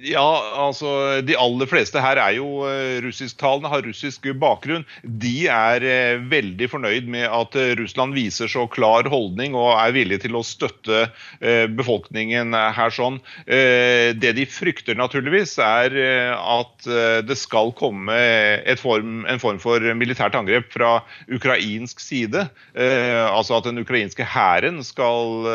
Ja, altså De aller fleste her er jo uh, russisktalende, har russisk bakgrunn. De er uh, veldig fornøyd med at uh, Russland viser så klar holdning og er villig til å støtte befolkningen her sånn. Det de frykter naturligvis, er at det skal komme form, en form for militært angrep fra ukrainsk side. Altså at den ukrainske hæren skal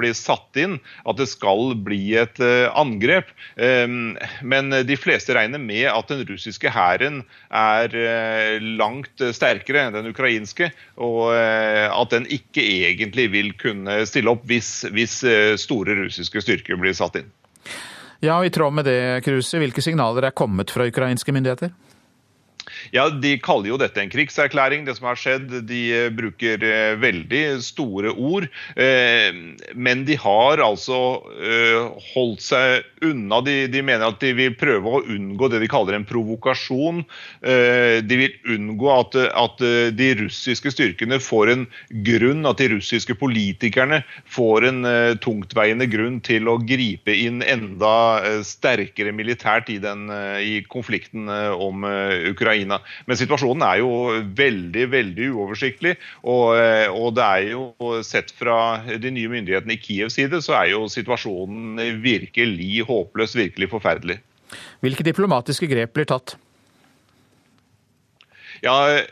bli satt inn, at det skal bli et angrep. Ehm, men de fleste regner med at den russiske hæren er eh, langt sterkere enn den ukrainske, og eh, at den ikke egentlig vil kunne stille opp hvis, hvis eh, store russiske styrker blir satt inn. Ja, og I tråd med det, Kruse, hvilke signaler er kommet fra ukrainske myndigheter? Ja, De kaller jo dette en krigserklæring, det som har skjedd. De eh, bruker eh, veldig store ord. Eh, men de har altså holdt seg unna. De, de mener at de vil prøve å unngå det de kaller en provokasjon. De vil unngå at, at de russiske styrkene får en grunn, at de russiske politikerne får en tungtveiende grunn til å gripe inn enda sterkere militært i, den, i konflikten om Ukraina. Ukraina. Men situasjonen er jo veldig veldig uoversiktlig. Og, eh, og, det er jo sett fra de nye myndighetene i Kievs side, så er jo situasjonen virkelig håpløs, virkelig forferdelig. Hvilke diplomatiske grep blir tatt? Ja,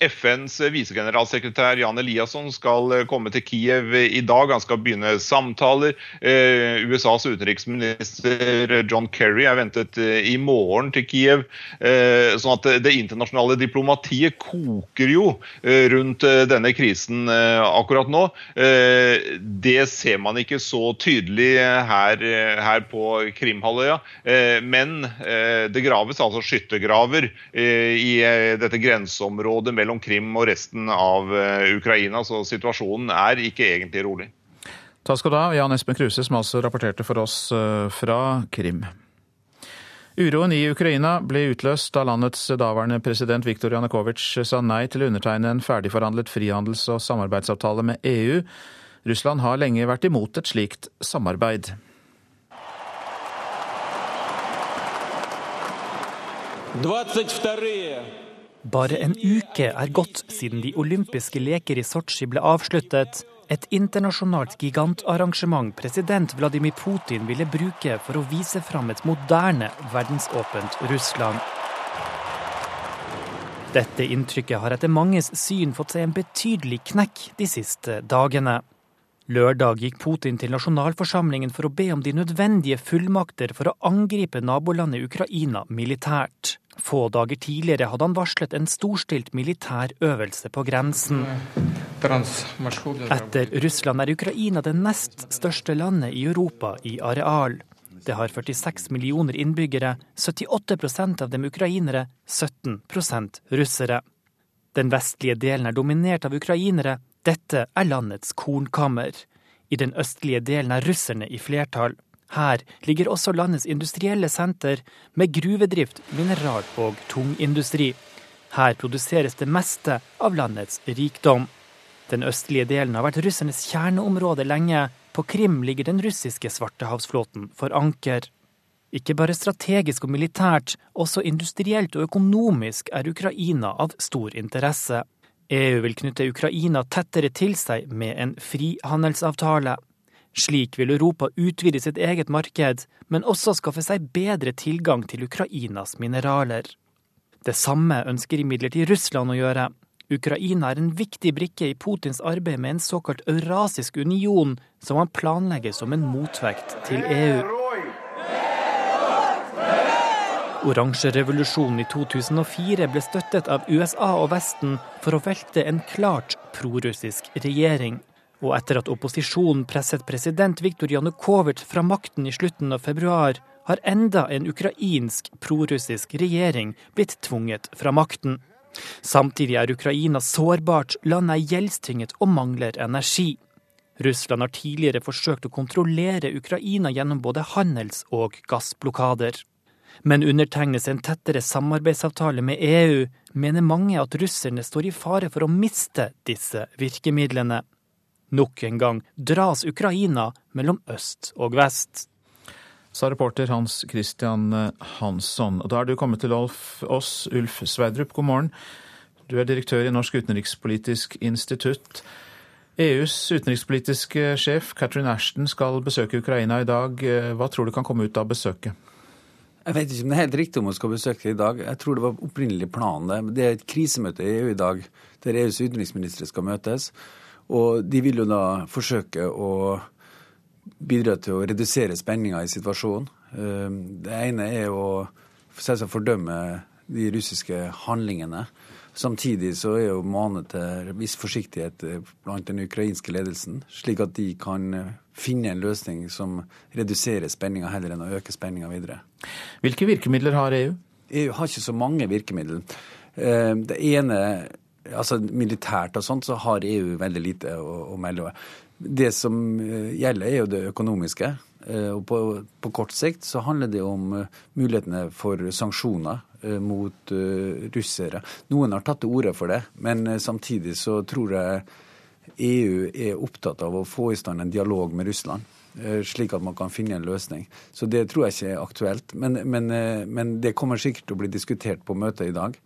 FNs visegeneralsekretær Jan Eliasson skal eh, komme til Kiev i dag. Han skal begynne samtaler. Eh, USAs utenriksminister John Kerry er ventet eh, i morgen til Kiev. Sånn at det internasjonale diplomatiet koker jo rundt denne krisen akkurat nå. Det ser man ikke så tydelig her, her på Krimhalvøya. Men det graves altså skyttergraver i dette grenseområdet mellom mellom Krim og resten av eh, Ukraina, så situasjonen er ikke egentlig rolig. Takk skal du ha, Jan Espen Kruse, som altså rapporterte for oss eh, fra Krim. Uroen i Ukraina ble utløst da landets daværende president Viktor Janukovitsj sa nei til å undertegne en ferdigforhandlet frihandels- og samarbeidsavtale med EU. Russland har lenge vært imot et slikt samarbeid. Bare en uke er gått siden de olympiske leker i Sotsji ble avsluttet. Et internasjonalt gigantarrangement president Vladimir Putin ville bruke for å vise fram et moderne, verdensåpent Russland. Dette inntrykket har etter manges syn fått seg en betydelig knekk de siste dagene. Lørdag gikk Putin til nasjonalforsamlingen for å be om de nødvendige fullmakter for å angripe nabolandet Ukraina militært. Få dager tidligere hadde han varslet en storstilt militær øvelse på grensen. Etter Russland er Ukraina det nest største landet i Europa i areal. Det har 46 millioner innbyggere, 78% av dem ukrainere, 17% russere. Den vestlige delen er dominert av ukrainere, dette er landets kornkammer. I den østlige delen er russerne i flertall. Her ligger også landets industrielle senter, med gruvedrift, mineral- og tungindustri. Her produseres det meste av landets rikdom. Den østlige delen har vært russernes kjerneområde lenge. På Krim ligger den russiske svartehavsflåten for anker. Ikke bare strategisk og militært, også industrielt og økonomisk er Ukraina av stor interesse. EU vil knytte Ukraina tettere til seg med en frihandelsavtale. Slik vil Europa utvide sitt eget marked, men også skaffe seg bedre tilgang til Ukrainas mineraler. Det samme ønsker imidlertid Russland å gjøre. Ukraina er en viktig brikke i Putins arbeid med en såkalt eurasisk union, som han planlegger som en motvekt til EU. Oransjerevolusjonen i 2004 ble støttet av USA og Vesten for å velte en klart prorussisk regjering. Og etter at opposisjonen presset president Viktor Janukovitsj fra makten i slutten av februar, har enda en ukrainsk prorussisk regjering blitt tvunget fra makten. Samtidig er Ukraina sårbart, landet er gjeldstynget og mangler energi. Russland har tidligere forsøkt å kontrollere Ukraina gjennom både handels- og gassblokader. Men undertegnes en tettere samarbeidsavtale med EU, mener mange at russerne står i fare for å miste disse virkemidlene. Nok en gang dras Ukraina mellom øst og vest. sa reporter Hans Christian Hansson. Og da er du kommet til oss, Ulf Sverdrup, god morgen. Du er direktør i Norsk utenrikspolitisk institutt. EUs utenrikspolitiske sjef Catherine Ashton skal besøke Ukraina i dag. Hva tror du kan komme ut av besøket? Jeg vet ikke om det er helt riktig om hun skal besøke det i dag. Jeg tror det var opprinnelig planen. Det er et krisemøte i EU i dag der EUs utenriksministre skal møtes. Og de vil jo da forsøke å bidra til å redusere spenninga i situasjonen. Eh, det ene er å selvsagt fordømme de russiske handlingene. Samtidig så er jo manet til viss forsiktighet blant den ukrainske ledelsen, slik at de kan finne en løsning som reduserer spenninga heller enn å øke spenninga videre. Hvilke virkemidler har EU? EU har ikke så mange virkemidler. Eh, det ene altså Militært og sånt så har EU veldig lite å, å melde. Det som eh, gjelder, er jo det økonomiske. Eh, og på, på, kort sikt så handler det om mulighetene for sanksjoner mot russere. Noen har tatt til orde for det, men samtidig så tror jeg EU er opptatt av å få i stand en dialog med Russland. Eh, slik at man kan finne en løsning. Så det tror jeg ikke er aktuelt. Men, men, eh, men det kommer sikkert til å bli diskutert på møtet i dag.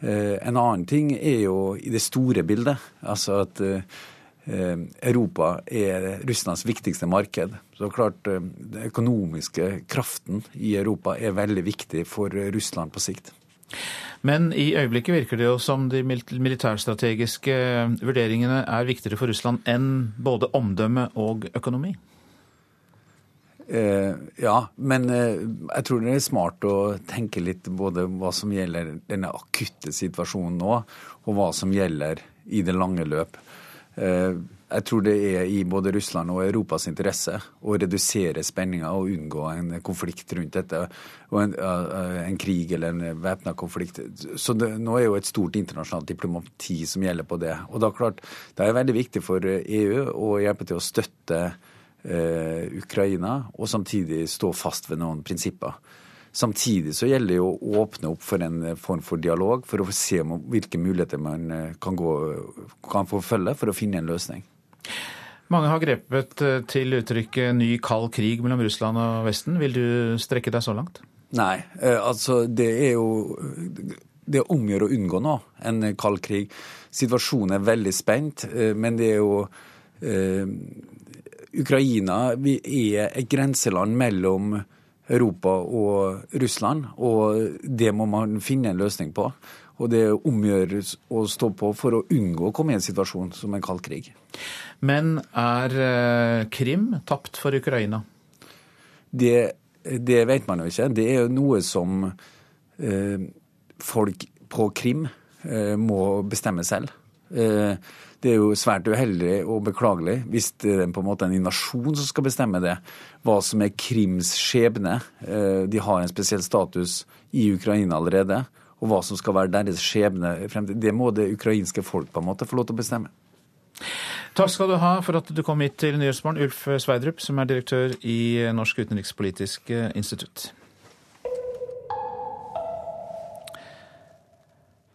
Eh, en annen ting er jo i det store bildet. Altså at Europa er Russlands viktigste marked. Så klart Den økonomiske kraften i Europa er veldig viktig for Russland på sikt. Men i øyeblikket virker det jo som de militærstrategiske vurderingene er viktigere for Russland enn både omdømme og økonomi? Eh, ja, men eh, jeg tror det er smart å tenke litt både hva som gjelder denne akutte situasjonen nå, og hva som gjelder i det lange løp. Eh, jeg tror det er i både Russland og Europas interesse å redusere spenninga og unngå en konflikt rundt dette. og En, en krig eller en væpna konflikt. Så det, nå er jo et stort internasjonalt diplomati som gjelder på det. Og da klart, Det er veldig viktig for EU å hjelpe til å støtte Ukraina, og samtidig stå fast ved noen prinsipper. Samtidig så gjelder det å åpne opp for en form for dialog, for å se hvilke muligheter man eh, kan, gå, kan forfølge for å finne en løsning. Mange har grepet eh, til uttrykket 'ny kald krig' mellom Russland og Vesten. Vil du strekke deg så langt? Nei, eh, altså det er jo Det er omgjør å unngå nå en kald krig. Situasjonen er veldig spent, eh, men det er jo eh, Ukraina vi er et grenseland mellom Europa og Russland, og det må man finne en løsning på. Og det omgjøres å stå på for å unngå å komme i en situasjon som en kald krig. Men er eh, Krim tapt for Ukraina? Det, det vet man jo ikke. Det er jo noe som eh, folk på Krim eh, må bestemme selv. Eh, det er jo svært uheldig og beklagelig hvis det er på en måte en invasjon som skal bestemme det. Hva som er Krims skjebne. Eh, de har en spesiell status i Ukraina allerede og hva som skal være deres skjebne fremtid, det må det ukrainske folk på en måte få lov til å bestemme. Takk skal du ha for at du kom hit til Nyhetsmorgen, Ulf Sveidrup, som er direktør i Norsk utenrikspolitisk institutt.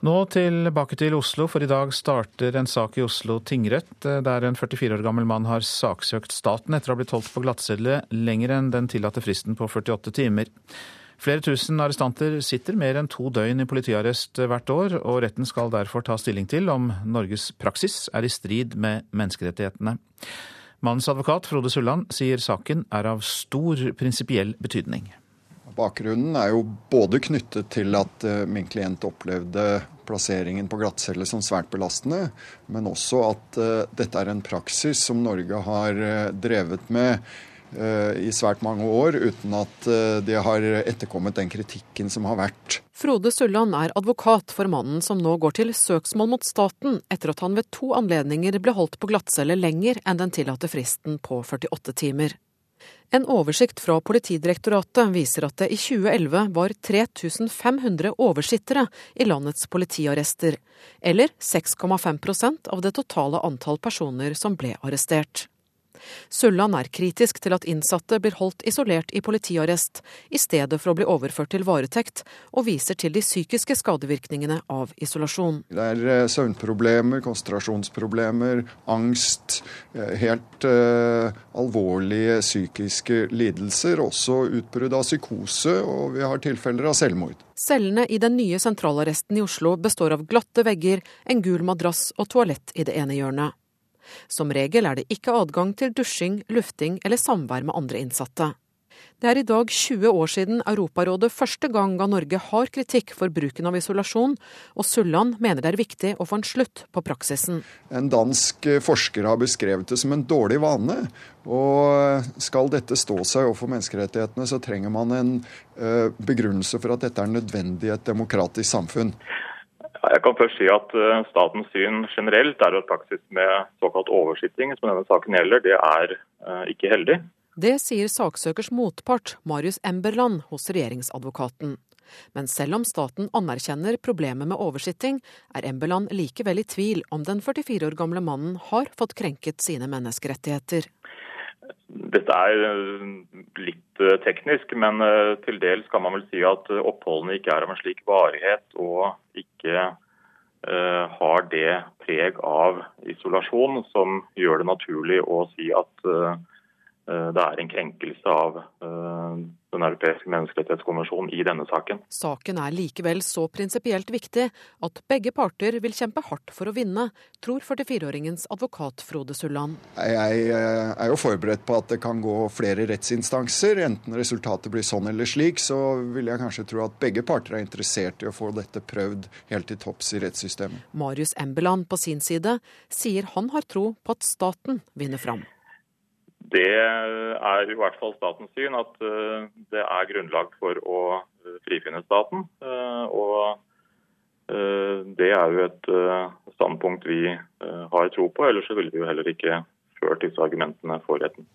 Nå tilbake til Oslo, for i dag starter en sak i Oslo tingrett, der en 44 år gammel mann har saksøkt staten etter å ha blitt holdt på glattcelle lenger enn den tillatte fristen på 48 timer. Flere tusen arrestanter sitter mer enn to døgn i politiarrest hvert år, og retten skal derfor ta stilling til om Norges praksis er i strid med menneskerettighetene. Mannens advokat Frode Sulland sier saken er av stor prinsipiell betydning. Bakgrunnen er jo både knyttet til at eh, min klient opplevde plasseringen på glattcelle som svært belastende, men også at uh, dette er en praksis som Norge har uh, drevet med Eh, i svært mange år, uten at eh, det har etterkommet den kritikken som har vært. Frode Sulland er advokat for mannen som nå går til søksmål mot staten etter at han ved to anledninger ble holdt på glattcelle lenger enn den tillatte fristen på 48 timer. En oversikt fra Politidirektoratet viser at det i 2011 var 3500 oversittere i landets politiarrester, eller 6,5% av det totale antall personer som ble arrestert. Sulland er kritisk til at innsatte blir holdt isolert i politiarrest, i stedet for å bli overført til varetekt, og viser til de psykiske skadevirkningene av isolasjon. Det er eh, søvnproblemer, konsentrasjonsproblemer, angst, eh, helt uh, alvorlige psykiske lidelser, også utbrudd av psykose, og vi har tilfeller av selvmord. Cellene i den nye sentralarresten i Oslo består av glatte vegger, en gul madrass og toalett i det ene hjørnet. Som regel er det ikke adgang til dusjing, lufting eller samvær med andre innsatte. Det er i dag 20 år siden Europarådet første gang ga Norge hard kritikk for bruken av isolasjon, og Sulland mener det er viktig å få en slutt på praksisen. En dansk forsker har beskrevet det som en dårlig vane. Og skal dette stå seg overfor menneskerettighetene, så trenger man en eh, begrunnelse for at dette er nødvendig i et demokratisk samfunn. Jeg kan først si at eh, Statens syn generelt er at praksis med såkalt oversitting, som denne saken gjelder, det er eh, ikke heldig. Det sier saksøkers motpart, Marius Emberland, hos regjeringsadvokaten. Men selv om staten anerkjenner problemet med oversitting, er Emberland likevel i tvil om den 44 år gamle mannen har fått krenket sine menneskerettigheter. Dette er eh, litt teknisk, men til dels kan man vel si at oppholdene ikke er av en slik varighet og ikke har det preg av isolasjon som gjør det naturlig å si at det er en krenkelse av uh, Den europeiske menneskerettighetskonvensjonen i denne saken. Saken er likevel så prinsipielt viktig at begge parter vil kjempe hardt for å vinne, tror 44-åringens advokat Frode Sulland. Jeg er jo forberedt på at det kan gå flere rettsinstanser. Enten resultatet blir sånn eller slik, så vil jeg kanskje tro at begge parter er interessert i å få dette prøvd helt til topps i rettssystemet. Marius Embeland på sin side sier han har tro på at staten vinner fram. Det er i hvert fall statens syn at eh, det er grunnlag for å eh, frifinne staten. Eh, og det er jo et standpunkt vi har tro på, ellers ville vi jo heller ikke ført disse argumentene for retten.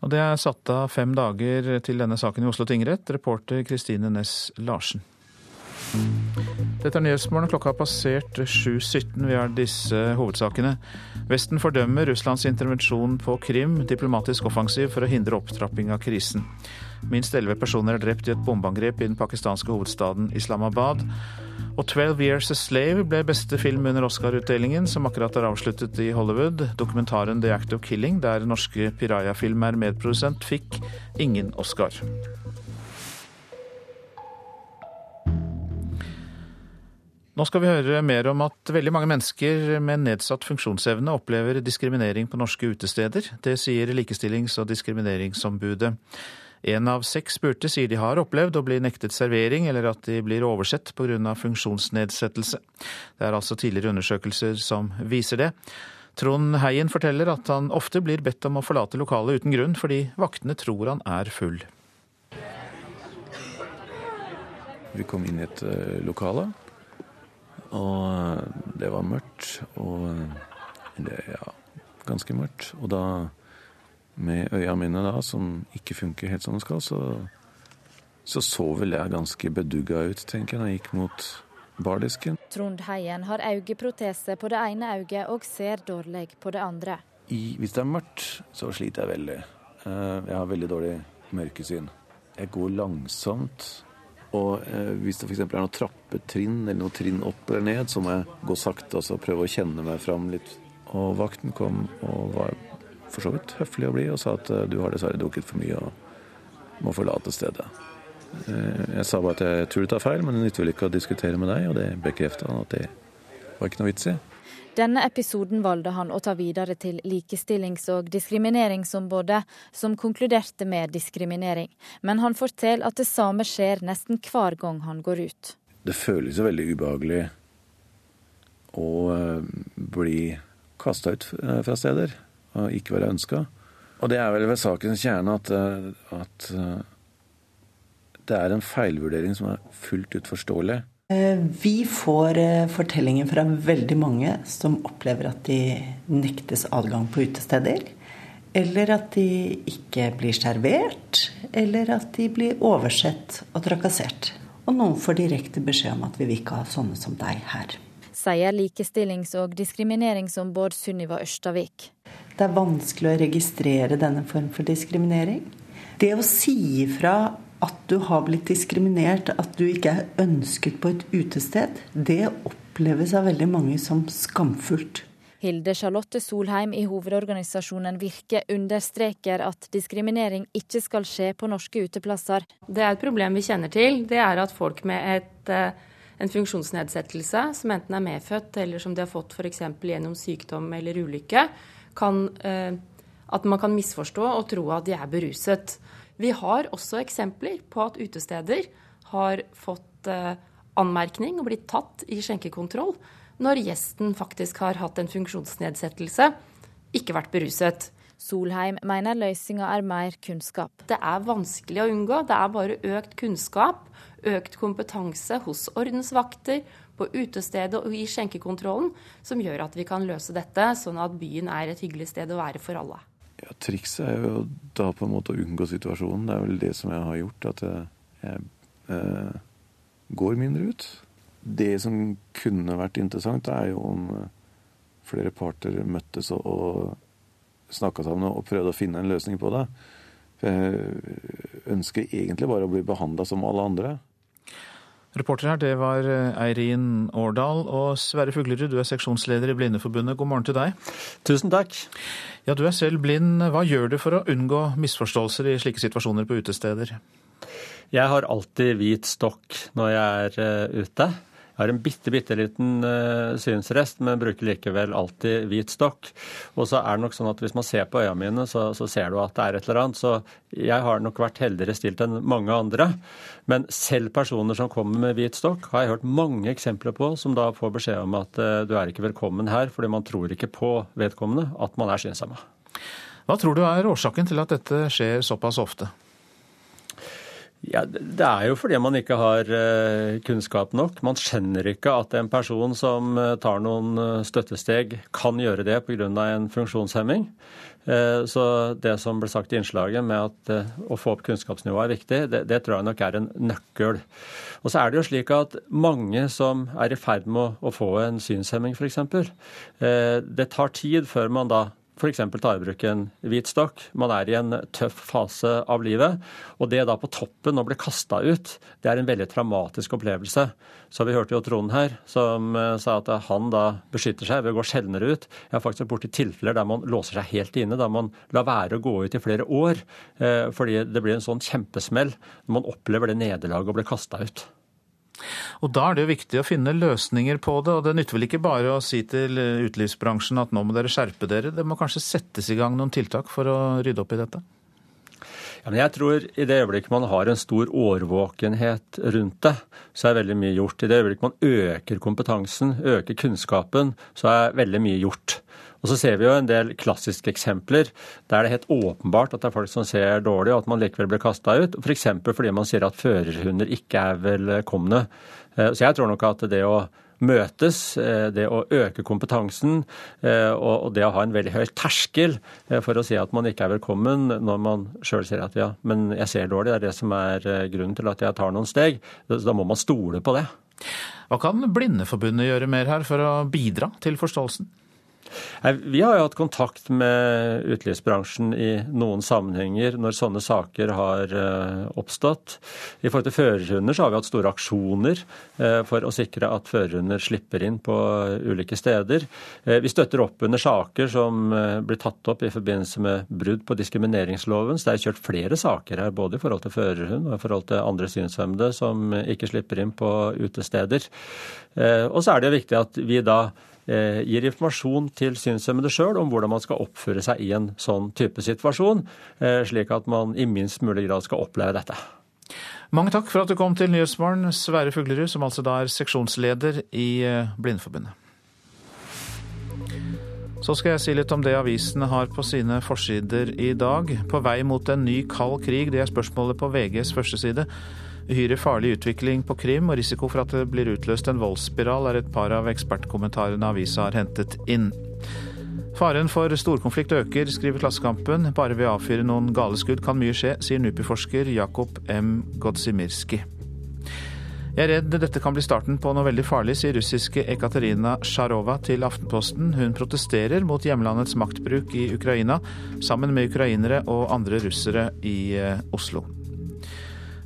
Og Det er satt av fem dager til denne saken i Oslo tingrett. Reporter Kristine Næss Larsen. Dette er Nyhetsmorgen. Klokka har passert 7.17. Vi har disse hovedsakene. Vesten fordømmer Russlands intervensjon på Krim, diplomatisk offensiv for å hindre opptrapping av krisen. Minst elleve personer er drept i et bombeangrep i den pakistanske hovedstaden Islamabad. Og 'Twelve Years a Slave' ble beste film under Oscar-utdelingen, som akkurat er avsluttet i Hollywood. Dokumentaren 'The Act of Killing', der norske Piraya-film er medprodusent, fikk ingen Oscar. Nå skal vi høre mer om at veldig mange mennesker med nedsatt funksjonsevne opplever diskriminering på norske utesteder. Det sier Likestillings- og diskrimineringsombudet. En av seks spurte sier de har opplevd å bli nektet servering, eller at de blir oversett pga. funksjonsnedsettelse. Det er altså tidligere undersøkelser som viser det. Trond Heien forteller at han ofte blir bedt om å forlate lokalet uten grunn, fordi vaktene tror han er full. Vi kom inn i et eh, lokale og det var mørkt. Og det, ja, ganske mørkt. Og da, med øya mine da, som ikke funker helt som de skal, så, så så vel jeg ganske bedugga ut, tenker jeg, da jeg gikk mot bardisken. Trond Heien har øyeprotese på det ene øyet og ser dårlig på det andre. I, hvis det er mørkt, så sliter jeg veldig. Eh, jeg har veldig dårlig mørkesyn. Jeg går langsomt og eh, hvis det f.eks. er noen trappetrinn eller noen trinn opp eller ned, så må jeg gå sakte og prøve å kjenne meg fram litt. Og vakten kom og var for så vidt høflig og blid og sa at eh, du har dessverre drukket for mye og må forlate stedet. Eh, jeg sa bare at jeg tror du tar feil, men det nytter vel ikke å diskutere med deg, og det bekrefta han at det var ikke noe vits i. Denne episoden valgte han å ta videre til Likestillings- og diskrimineringsombudet, som konkluderte med diskriminering. Men han forteller at det samme skjer nesten hver gang han går ut. Det føles jo veldig ubehagelig å eh, bli kasta ut eh, fra steder og ikke være ønska. Og det er vel ved sakens kjerne at, eh, at det er en feilvurdering som er fullt ut forståelig. Eh, vi får eh, fortellinger fra veldig mange som opplever at de nektes adgang på utesteder. Eller at de ikke blir servert, eller at de blir oversett og trakassert. Og noen får direkte beskjed om at vi vil ikke ha sånne som deg her. Sier likestillings- og diskrimineringsombud Sunniva Ørstavik. Det er vanskelig å registrere denne form for diskriminering. Det å si ifra at du har blitt diskriminert, at du ikke er ønsket på et utested, det oppleves av veldig mange som skamfullt. Hilde Charlotte Solheim i hovedorganisasjonen Virke understreker at diskriminering ikke skal skje på norske uteplasser. Det er et problem vi kjenner til. Det er at folk med et, eh, en funksjonsnedsettelse, som enten er medfødt eller som de har fått f.eks. gjennom sykdom eller ulykke, kan, eh, at man kan misforstå og tro at de er beruset. Vi har også eksempler på at utesteder har fått eh, anmerkning og blitt tatt i skjenkekontroll når gjesten faktisk har hatt en funksjonsnedsettelse, ikke vært beruset. Solheim mener løsninga er mer kunnskap. Det er vanskelig å unngå. Det er bare økt kunnskap, økt kompetanse hos ordensvakter, på utestedet og i skjenkekontrollen som gjør at vi kan løse dette, sånn at byen er et hyggelig sted å være for alle. Ja, Trikset er jo da på en måte å unngå situasjonen. Det er vel det som jeg har gjort. At jeg, jeg eh, går mindre ut. Det som kunne vært interessant, er jo om eh, flere parter møttes og, og snakka sammen og prøvde å finne en løsning på det. For jeg ønsker egentlig bare å bli behandla som alle andre. Reporter her, det var eh, Eirin Årdal. Og Sverre Fuglerud, du er seksjonsleder i Blindeforbundet. God morgen til deg. Tusen takk. Ja, Du er selv blind. Hva gjør du for å unngå misforståelser i slike situasjoner på utesteder? Jeg har alltid hvit stokk når jeg er eh, ute. Jeg har en bitte, bitte liten uh, synsrest, men bruker likevel alltid hvit stokk. Og så er det nok sånn at hvis man ser på øya mine, så, så, ser du at det er et eller annet. Så jeg har nok vært heldigere stilt enn mange andre. Men selv personer som kommer med hvit stokk, har jeg hørt mange eksempler på, som da får beskjed om at uh, du er ikke velkommen her, fordi man tror ikke på vedkommende at man er synshemma. Hva tror du er årsaken til at dette skjer såpass ofte? Ja, Det er jo fordi man ikke har eh, kunnskap nok. Man skjønner ikke at en person som eh, tar noen eh, støttesteg, kan gjøre det pga. en funksjonshemming. Så det som ble sagt i innslaget med at å få opp kunnskapsnivået er viktig, det, det, tror jeg nok er en nøkkel. Og så er det jo slik at mange som er i ferd med å, å få en synshemming f.eks., det tar tid før man da f.eks. ta i bruk en hvit stokk. Man er i en tøff fase av livet. Og det da på toppen å bli kasta ut, det er en veldig traumatisk opplevelse. Så vi hørte jo Trond her, som eh, sa at han da beskytter seg ved å gå sjeldnere ut. Jeg har faktisk vært borti tilfeller der man låser seg helt inne, der man lar være å gå ut i flere år. Eh, fordi det blir en sånn kjempesmell når man opplever det nederlaget å bli kasta ut. Og Da er det jo viktig å finne løsninger på det. og Det nytter vel ikke bare å si til utelivsbransjen at nå må dere skjerpe dere. Det må kanskje settes i gang noen tiltak for å rydde opp i dette? Ja, men jeg tror I det øyeblikket man har en stor årvåkenhet rundt det, så er veldig mye gjort. I det øyeblikket man øker kompetansen, øker kunnskapen, så er veldig mye gjort. Og så ser vi jo en del klassiske eksempler der det er helt åpenbart at det er folk som ser dårlig, og at man likevel blir kasta ut. F.eks. For fordi man sier at førerhunder ikke er velkomne. Eh, så jeg tror nok at det å møtes, eh, det å øke kompetansen eh, og det å ha en veldig høy terskel for å si at man ikke er velkommen når man sjøl sier at ja, men jeg ser dårlig, det er det som er grunnen til at jeg tar noen steg. Da må man stole på det. Hva kan Blindeforbundet gjøre mer her for å bidra til forståelsen? Vi har jo hatt kontakt med utelivsbransjen i noen sammenhenger når sånne saker har eh, oppstått. I forhold til førerhunder så har vi hatt store aksjoner eh, for å sikre at førerhunder slipper inn på ulike steder. Eh, vi støtter opp under saker som blir tatt opp i forbindelse med brudd på diskrimineringsloven. Så det er kjørt flere saker her, både i forhold til førerhund og i forhold til andre synshemmede som ikke slipper inn på utesteder. Og så er det jo viktig at vi da gir informasjon til synshemmede sjøl om hvordan man skal oppføre seg i en sånn type situasjon, eh, slik at man i minst mulig grad skal oppleve dette. Mange takk for at du kom til Nyhetsmorgen, Sverre Fuglerud, som altså da er seksjonsleder i eh, Blindeforbundet. Så skal jeg si litt om det avisene har på sine forsider i dag. På vei mot en ny kald krig, det er spørsmålet på VGs førsteside. Uhyre farlig utvikling på Krim og risiko for at det blir utløst en voldsspiral, er et par av ekspertkommentarene avisa har hentet inn. Faren for storkonflikt øker, skriver Klassekampen. Bare ved å avfyre noen gale skudd kan mye skje, sier NUPI-forsker Jakob M. Godzimirski. Jeg er redd dette kan bli starten på noe veldig farlig, sier russiske Ekaterina Sjarova til Aftenposten. Hun protesterer mot hjemlandets maktbruk i Ukraina, sammen med ukrainere og andre russere i eh, Oslo.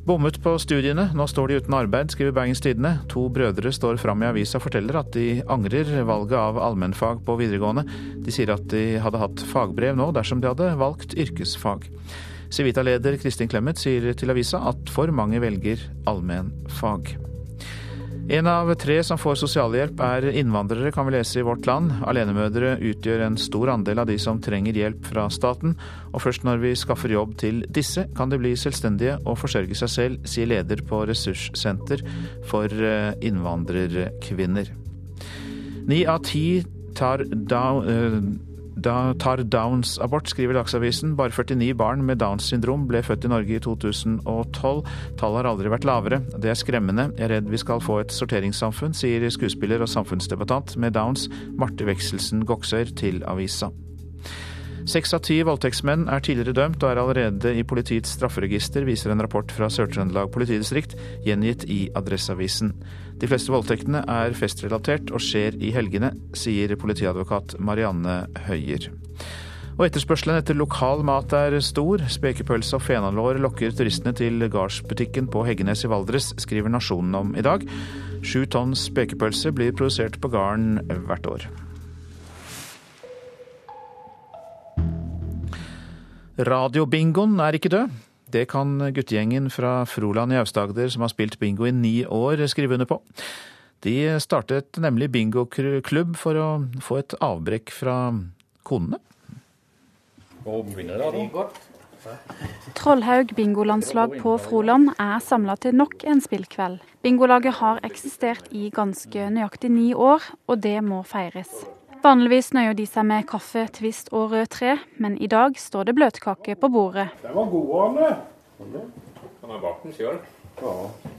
Bommet på studiene, nå står de uten arbeid, skriver Bergens Tidende. To brødre står fram i avisa og forteller at de angrer valget av allmennfag på videregående. De sier at de hadde hatt fagbrev nå dersom de hadde valgt yrkesfag. Civita-leder Kristin Clemet sier til avisa at for mange velger allmennfag. En av tre som får sosialhjelp er innvandrere, kan vi lese i Vårt Land. Alenemødre utgjør en stor andel av de som trenger hjelp fra staten, og først når vi skaffer jobb til disse, kan de bli selvstendige og forsørge seg selv, sier leder på ressurssenter for eh, innvandrerkvinner. Ni av ti tar down, da tar Downs abort, skriver Dagsavisen. Bare 49 barn med Downs syndrom ble født i Norge i 2012. Tallet har aldri vært lavere. Det er skremmende. Jeg er redd vi skal få et sorteringssamfunn, sier skuespiller og samfunnsdebattant med Downs Marte Vekselsen Goksøyr til avisa. Seks av ti voldtektsmenn er tidligere dømt og er allerede i politiets strafferegister, viser en rapport fra Sør-Trøndelag politidistrikt, gjengitt i Adresseavisen. De fleste voldtektene er festrelatert og skjer i helgene, sier politiadvokat Marianne Høyer. Og etterspørselen etter lokal mat er stor. Spekepølse og fenalår lokker turistene til gardsbutikken på Heggenes i Valdres, skriver Nasjonen om i dag. Sju tonn spekepølse blir produsert på gården hvert år. Radiobingoen er ikke død. Det kan guttegjengen fra Froland i Aust-Agder, som har spilt bingo i ni år, skrive under på. De startet nemlig bingoklubb for å få et avbrekk fra konene. Trollhaug bingolandslag på Froland er samla til nok en spillkveld. Bingolaget har eksistert i ganske nøyaktig ni år, og det må feires. Vanligvis nøyer de seg med kaffe, twist og rød tre, men i dag står det bløtkake på bordet. Den var god, Arne. Han har bakt den sjøl?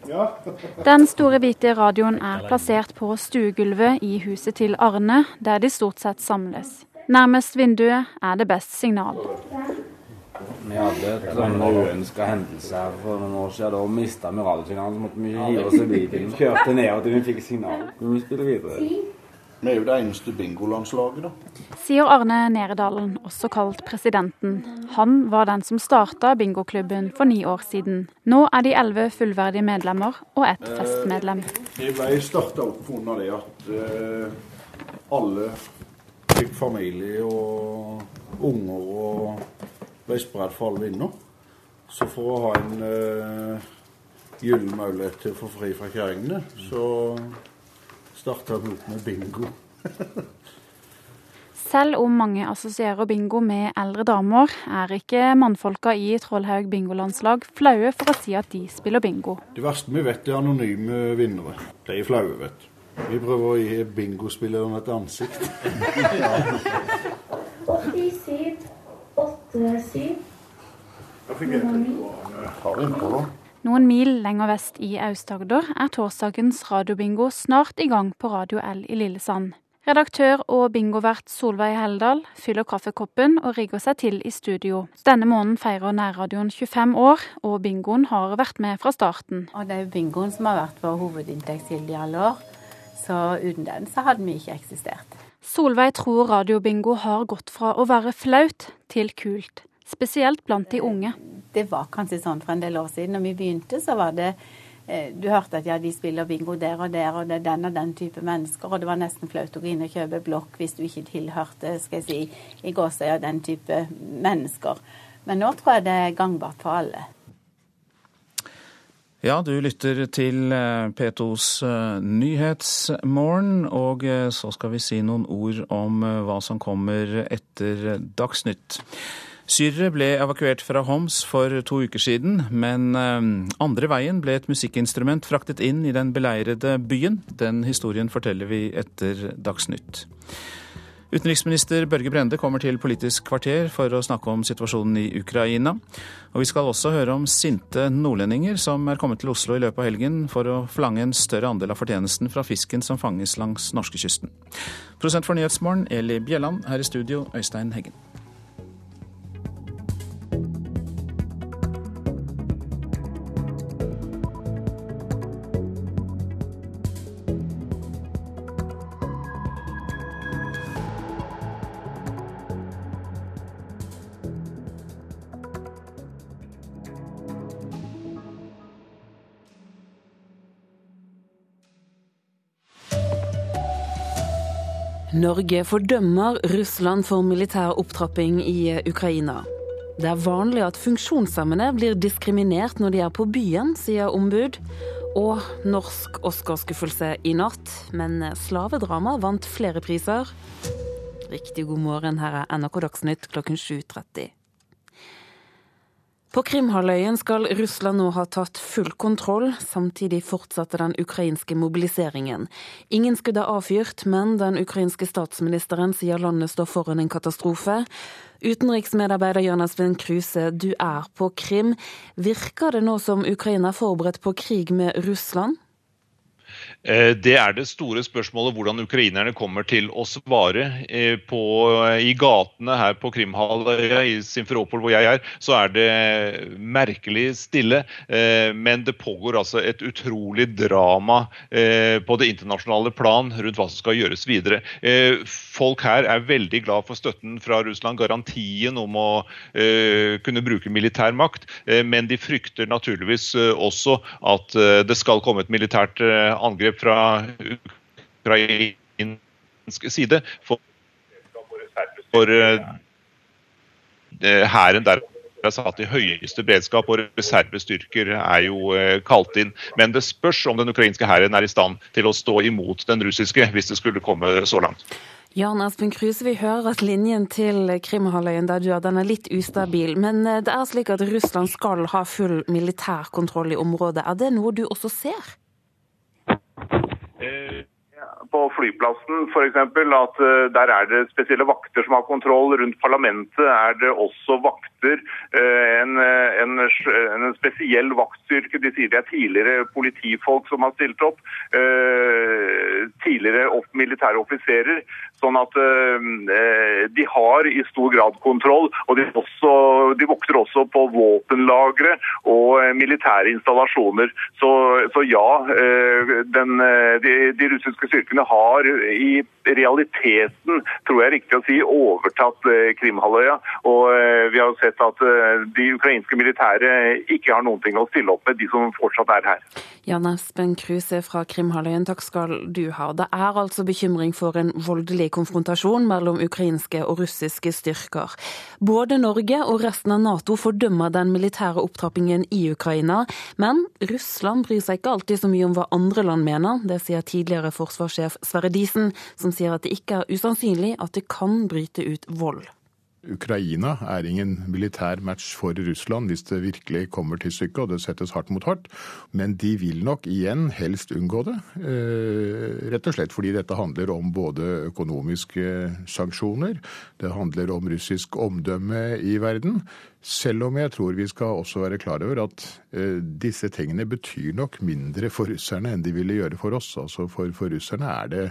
Ja. [LAUGHS] Den store hvite radioen er plassert på stuegulvet i huset til Arne, der de stort sett samles. Nærmest vinduet er det best signal. Vi hadde et sånn uønska hendelse her for noen år siden. Da mista vi radiosignalen, så måtte vi hive oss i bilen. Kjørte nedover til vi fikk signal. Vi spiller videre. Vi er jo det eneste bingolandslaget, da. Sier Arne Neredalen, også kalt Presidenten. Han var den som starta bingoklubben for ni år siden. Nå er de elleve fullverdige medlemmer og ett festmedlem. Vi ble starta opp pga. det at eh, alle fikk familie og unger og ble spredt for alle vinder. Så for å ha en eh, gyllen mulighet til å få fri fra kjerringene, så starta vi opp med bingo. [LAUGHS] Selv om mange assosierer bingo med eldre damer, er ikke mannfolka i Trollhaug bingolandslag flaue for å si at de spiller bingo. Det verste vi vet, er anonyme vinnere. De er flaue, vet du. Vi prøver å gi bingospillerne et ansikt. [LAUGHS] Åtte, syv, åtte, syv. Noen mil lenger vest i Aust-Agder er torsdagens radiobingo snart i gang på Radio L i Lillesand. Redaktør og bingovert Solveig Heldal fyller kaffekoppen og rigger seg til i studio. Denne måneden feirer nærradioen 25 år, og bingoen har vært med fra starten. Og det er jo bingoen som har vært vår hovedinntektskilde i alle år, så uten den så hadde vi ikke eksistert. Solveig tror radiobingo har gått fra å være flaut til kult, spesielt blant de unge. Det var kanskje sånn for en del år siden. Når vi begynte, så var det eh, du hørte at ja, de spiller bingo der og der, og det er den og den type mennesker. Og det var nesten flaut å gå inn og kjøpe blokk hvis du ikke tilhørte skal jeg si, i gåsøya den type mennesker. Men nå tror jeg det er gangbart for alle. Ja, du lytter til eh, P2s eh, Nyhetsmorgen, og så skal vi si noen ord om hva som kommer etter Dagsnytt. Syrere ble evakuert fra Homs for to uker siden, men andre veien ble et musikkinstrument fraktet inn i den beleirede byen. Den historien forteller vi etter Dagsnytt. Utenriksminister Børge Brende kommer til Politisk kvarter for å snakke om situasjonen i Ukraina. Og vi skal også høre om sinte nordlendinger som er kommet til Oslo i løpet av helgen for å forlange en større andel av fortjenesten fra fisken som fanges langs norskekysten. Prosent for Nyhetsmorgen, Eli Bjelland. Her i studio, Øystein Heggen. Norge fordømmer Russland for militær opptrapping i Ukraina. Det er vanlig at funksjonshemmede blir diskriminert når de er på byen, sier ombud. Og norsk Oscarskuffelse i natt, men slavedrama vant flere priser. Riktig god morgen, her er NRK Dagsnytt klokken 7.30. På Krimhalvøya skal Russland nå ha tatt full kontroll. Samtidig fortsatte den ukrainske mobiliseringen. Ingen skudd er avfyrt, men den ukrainske statsministeren sier landet står foran en katastrofe. Utenriksmedarbeider Jan Espen Kruse, du er på Krim. Virker det nå som Ukraina er forberedt på krig med Russland? Eh, det er det store spørsmålet hvordan ukrainerne kommer til å svare. Eh, på, I gatene her på Krimhalvøya, i Simferopol hvor jeg er, så er det merkelig stille. Eh, men det pågår altså et utrolig drama på det internasjonale plan rundt hva som skal gjøres videre. Folk her er veldig glad for støtten fra Russland, garantien om å kunne bruke militær makt. Men de frykter naturligvis også at det skal komme et militært angrep fra ukrainsk side. For, for eh, hæren der er satt i høyeste beredskap, og reservestyrker er jo eh, kalt inn. Men det spørs om den ukrainske hæren er i stand til å stå imot den russiske, hvis det skulle komme så langt. Jan Espen Kruse, vi hører at linjen til Krimhalvøya der du er, den er litt ustabil. Men eh, det er slik at Russland skal ha full militær kontroll i området. Er det noe du også ser? Uh, på flyplassen f.eks. at uh, der er det spesielle vakter som har kontroll. Rundt parlamentet er det også vakter. Uh, en, en, en, spesiell vaktstyrke. De sier det er tidligere politifolk som har stilt opp. Tidligere militære offiserer. Sånn at de har i stor grad kontroll. Og de, også, de vokter også på våpenlagre og militære installasjoner. Så, så ja, den, de, de russiske styrkene har i realiteten, tror jeg er riktig å si, overtatt eh, Krimhalvøya. Og eh, vi har jo sett at eh, de ukrainske militære ikke har noen ting å stille opp med, de som fortsatt er her. Jan Espen Kruse fra Krimhalvøyen, takk skal du ha. Det er altså bekymring for en voldelig konfrontasjon mellom ukrainske og russiske styrker. Både Norge og resten av Nato fordømmer den militære opptrappingen i Ukraina, men Russland bryr seg ikke alltid så mye om hva andre land mener. Det sier tidligere forsvarssjef Sverre Disen, som som sier at det ikke er usannsynlig at det kan bryte ut vold. Ukraina er ingen militær match for Russland hvis det virkelig kommer til stykket og det settes hardt mot hardt. Men de vil nok igjen helst unngå det. Eh, rett og slett fordi dette handler om både økonomiske sanksjoner, det handler om russisk omdømme i verden. Selv om jeg tror vi skal også være klar over at eh, disse tingene betyr nok mindre for russerne enn de ville gjøre for oss. Altså for, for russerne er det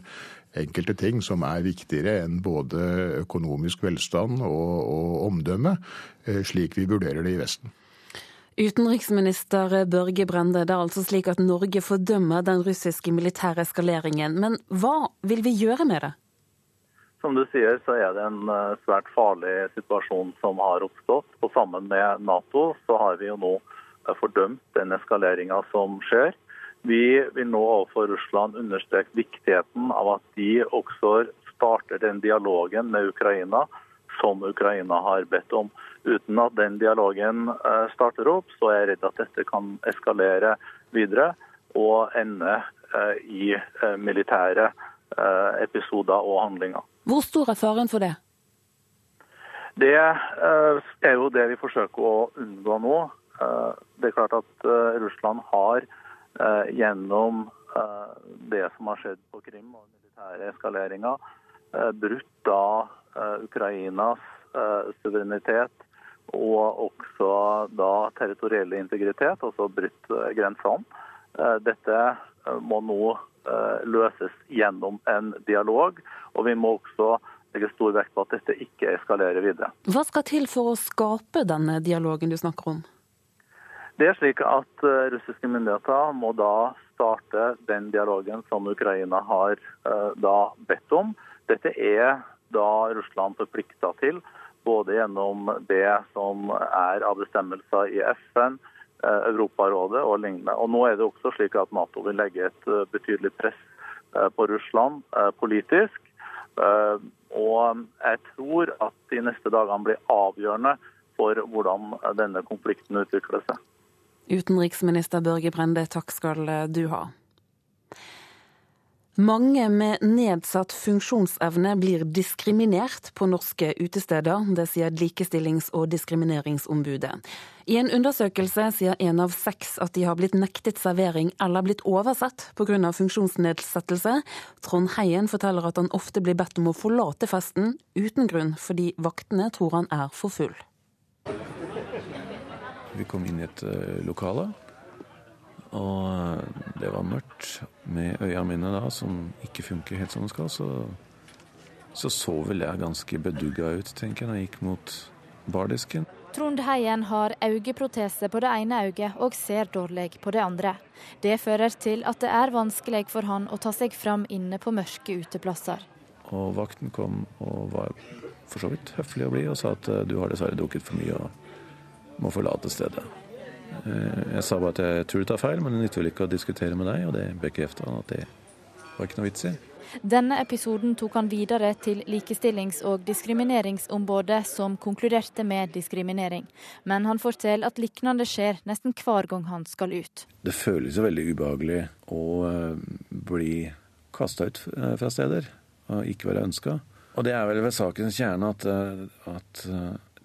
enkelte ting som er viktigere enn både økonomisk velstand og, og omdømme, eh, slik vi vurderer det i Vesten. Utenriksminister Børge Brende, det er altså slik at Norge fordømmer den russiske militære eskaleringen. Men hva vil vi gjøre med det? Som du sier, så er det en eh, svært farlig situasjon som har oppstått. Og sammen med Nato så har vi jo nå eh, fordømt den eskaleringa som skjer. Vi vil nå overfor Russland understreke viktigheten av at de også starter den dialogen med Ukraina som Ukraina har bedt om. Uten at den dialogen eh, starter opp, så er jeg redd at dette kan eskalere videre og ende eh, i eh, militære episoder og handlinger. Hvor stor er faren for det? Det er jo det vi forsøker å unngå nå. Det er klart at Russland har gjennom eh, det som har skjedd på Krim og militære eskaleringer, eh, brutt da Ukrainas suverenitet og også da territorielle integritet, altså brutt grensene. Dette må nå løses gjennom en dialog, og vi må også legge stor vekt på at dette ikke eskalerer videre. Hva skal til for å skape denne dialogen du snakker om? Det er slik at uh, russiske myndigheter må da starte den dialogen som Ukraina har uh, da bedt om. Dette er da Russland forplikta til, både gjennom det som er av bestemmelser i FN, uh, Europarådet og lignende. Og nå er det også slik at Nato vil legge et betydelig press på Russland politisk. Og jeg tror at de neste dagene blir avgjørende for hvordan denne konflikten utvikler seg. Utenriksminister Børge Brende, takk skal du ha. Mange med nedsatt funksjonsevne blir diskriminert på norske utesteder. Det sier Likestillings- og diskrimineringsombudet. I en undersøkelse sier en av seks at de har blitt nektet servering eller blitt oversett pga. funksjonsnedsettelse. Trond Heien forteller at han ofte blir bedt om å forlate festen uten grunn, fordi vaktene tror han er for full. Vi kom inn i et uh, lokale, og eh, det var mørkt. Med øya mine da, som ikke funker helt som de skal, så, så så vel jeg ganske bedugga ut, tenker jeg, når jeg gikk mot bardisken. Trond Heien har øyeprotese på det ene øyet og ser dårlig på det andre. Det fører til at det er vanskelig for han å ta seg fram inne på mørke uteplasser. Og vakten kom og var for så vidt høflig og blid og sa at eh, du har dessverre drukket for mye og må forlate stedet. Eh, jeg sa bare at jeg tror du tar feil, men det nytter vel ikke å diskutere med deg, og det bekrefta han at det var ikke noe vits i. Denne episoden tok han videre til Likestillings- og diskrimineringsombudet, som konkluderte med diskriminering. Men han forteller at lignende skjer nesten hver gang han skal ut. Det føles jo veldig ubehagelig å eh, bli kasta ut fra steder og ikke være ønska. Og det er vel ved sakens kjerne at, at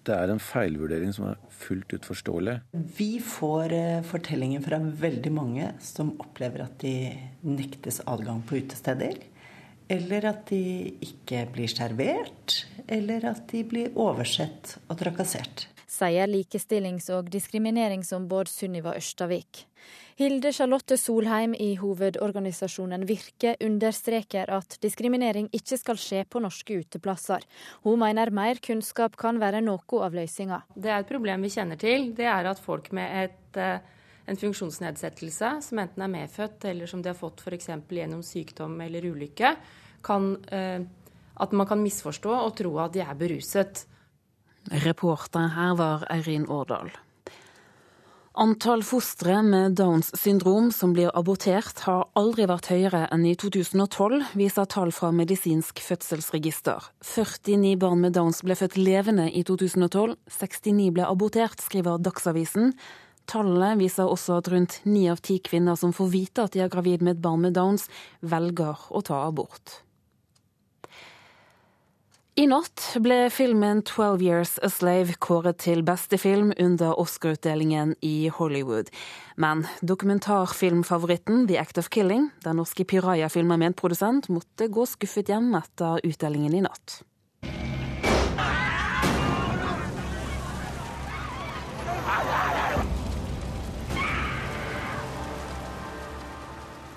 det er en feilvurdering som er fullt ut forståelig. Vi får eh, fortellinger fra veldig mange som opplever at de nektes adgang på utesteder. Eller at de ikke blir servert, eller at de blir oversett og trakassert. Sier likestillings- og diskrimineringsombud Sunniva Ørstavik. Hilde Charlotte Solheim i hovedorganisasjonen Virke understreker at diskriminering ikke skal skje på norske uteplasser. Hun mener mer kunnskap kan være noe av løsninga. Det er et problem vi kjenner til. Det er at folk med et, eh, en funksjonsnedsettelse, som enten er medfødt eller som de har fått f.eks. gjennom sykdom eller ulykke, kan, eh, at man kan misforstå og tro at de er beruset. Reporter her var Eirin Årdal. Antall fostre med Downs syndrom som blir abortert, har aldri vært høyere enn i 2012, viser tall fra Medisinsk fødselsregister. 49 barn med Downs ble født levende i 2012, 69 ble abortert, skriver Dagsavisen. Tallene viser også at rundt ni av ti kvinner som får vite at de er gravid med et barn med Downs, velger å ta abort. I natt ble filmen 'Twelve Years a Slave' kåret til beste film under Oscar-utdelingen i Hollywood. Men dokumentarfilmfavoritten 'The Act of Killing', den norske Piraja-filmen med en produsent, måtte gå skuffet hjem etter utdelingen i natt.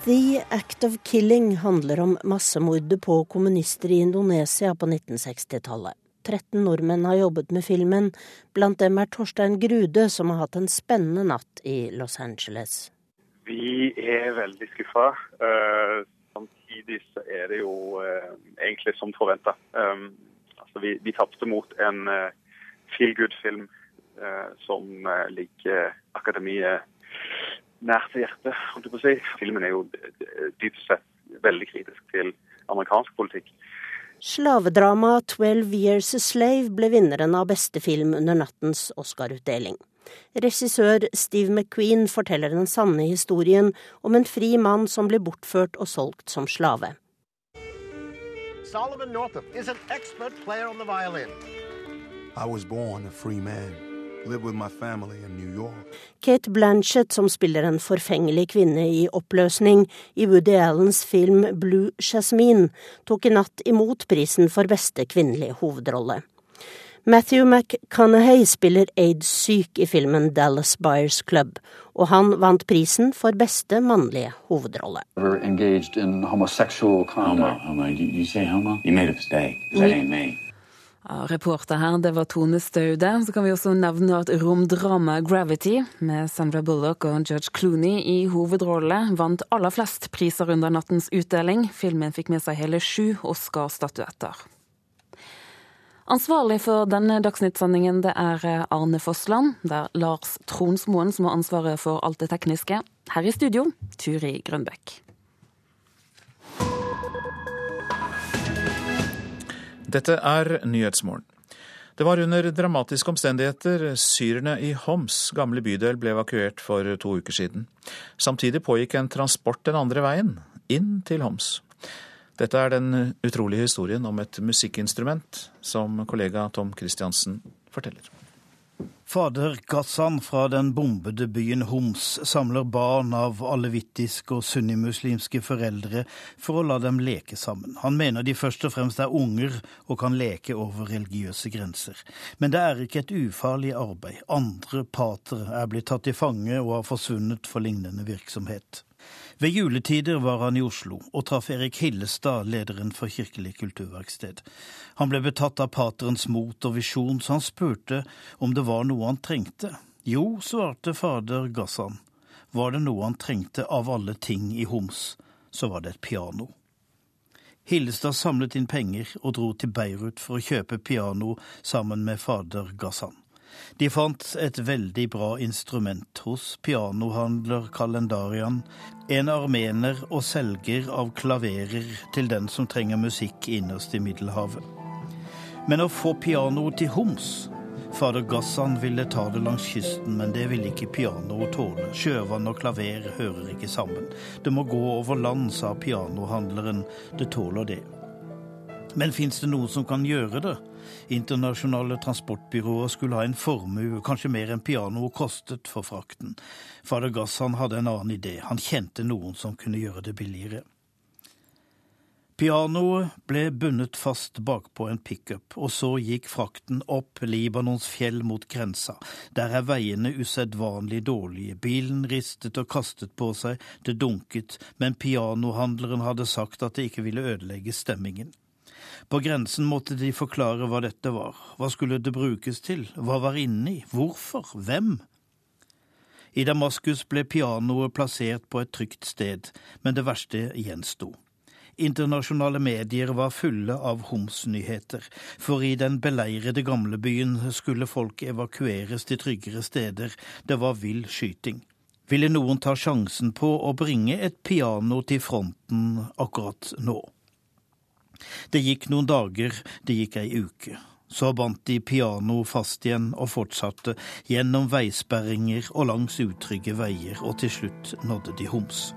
The Act of Killing handler om massemordet på kommunister i Indonesia på 1960-tallet. 13 nordmenn har jobbet med filmen, blant dem er Torstein Grude, som har hatt en spennende natt i Los Angeles. Vi er veldig skuffa. Uh, samtidig så er det jo uh, egentlig som forventa. Um, altså vi, vi tapte mot en uh, feel good-film som ligger akademiet nært til hjertet. holdt jeg på å si. Filmen er jo dypt sett veldig kritisk til amerikansk politikk. Slavedramaet 'Twelve Years a Slave' ble vinneren av beste film under nattens Oscar-utdeling. Regissør Steve McQueen forteller den sanne historien om en fri mann som blir bortført og solgt som slave. Solomon Northup is an expert player on the violin. I was born a free man. Kate Blanchett, som spiller en forfengelig kvinne i oppløsning i Woody Allens film Blue Jasmine, tok i natt imot prisen for beste kvinnelige hovedrolle. Matthew McConaughey spiller aids-syk i filmen Dallas Buyers Club, og han vant prisen for beste mannlige hovedrolle. Homo, homo. You, you Ja, reporter her, det var Tone Staude. Så kan vi også nevne at romdramaet Gravity, med Sandra Bullock og George Clooney i hovedrolle, vant aller flest priser under nattens utdeling. Filmen fikk med seg hele sju Oscar-statuetter. Ansvarlig for denne Dagsnytt-sendingen det er Arne Fossland. Det er Lars Tronsmoen som har ansvaret for alt det tekniske. Her i studio, Turi Grønbekk. Dette er Nyhetsmorgen. Det var under dramatiske omstendigheter syrerne i Homs gamle bydel ble evakuert for to uker siden. Samtidig pågikk en transport den andre veien, inn til Homs. Dette er den utrolige historien om et musikkinstrument, som kollega Tom Christiansen forteller. Fader Ghassan fra den bombede byen Homs samler barn av alevittiske og sunnimuslimske foreldre for å la dem leke sammen. Han mener de først og fremst er unger og kan leke over religiøse grenser. Men det er ikke et ufarlig arbeid. Andre patere er blitt tatt til fange og har forsvunnet for lignende virksomhet. Ved juletider var han i Oslo og traff Erik Hillestad, lederen for Kirkelig kulturverksted. Han ble betatt av paterens mot og visjon, så han spurte om det var noe han trengte. Jo, svarte fader Gassan. Var det noe han trengte av alle ting i Homs, så var det et piano. Hillestad samlet inn penger og dro til Beirut for å kjøpe piano sammen med fader Gassan. De fant et veldig bra instrument hos pianohandler Kalendarian, en armener og selger av klaverer til den som trenger musikk innerst i Middelhavet. Men å få pianoet til Homs Fader Gassan ville ta det langs kysten, men det ville ikke pianoet tåle. Sjøvann og klaver hører ikke sammen. Det må gå over land, sa pianohandleren. Det tåler det. Men fins det noen som kan gjøre det? Internasjonale transportbyråer skulle ha en formue, kanskje mer enn pianoet kostet for frakten. Fader Gassan hadde en annen idé, han kjente noen som kunne gjøre det billigere. Pianoet ble bundet fast bakpå en pickup, og så gikk frakten opp Libanons fjell mot grensa. Der er veiene usedvanlig dårlige, bilen ristet og kastet på seg, det dunket, men pianohandleren hadde sagt at det ikke ville ødelegge stemmingen. På grensen måtte de forklare hva dette var. Hva skulle det brukes til? Hva var inni? Hvorfor? Hvem? I Damaskus ble pianoet plassert på et trygt sted, men det verste gjensto. Internasjonale medier var fulle av Homs-nyheter, for i den beleirede gamlebyen skulle folk evakueres til tryggere steder, det var vill skyting. Ville noen ta sjansen på å bringe et piano til fronten akkurat nå? Det gikk noen dager, det gikk ei uke. Så bandt de pianoet fast igjen og fortsatte gjennom veisperringer og langs utrygge veier, og til slutt nådde de Homs.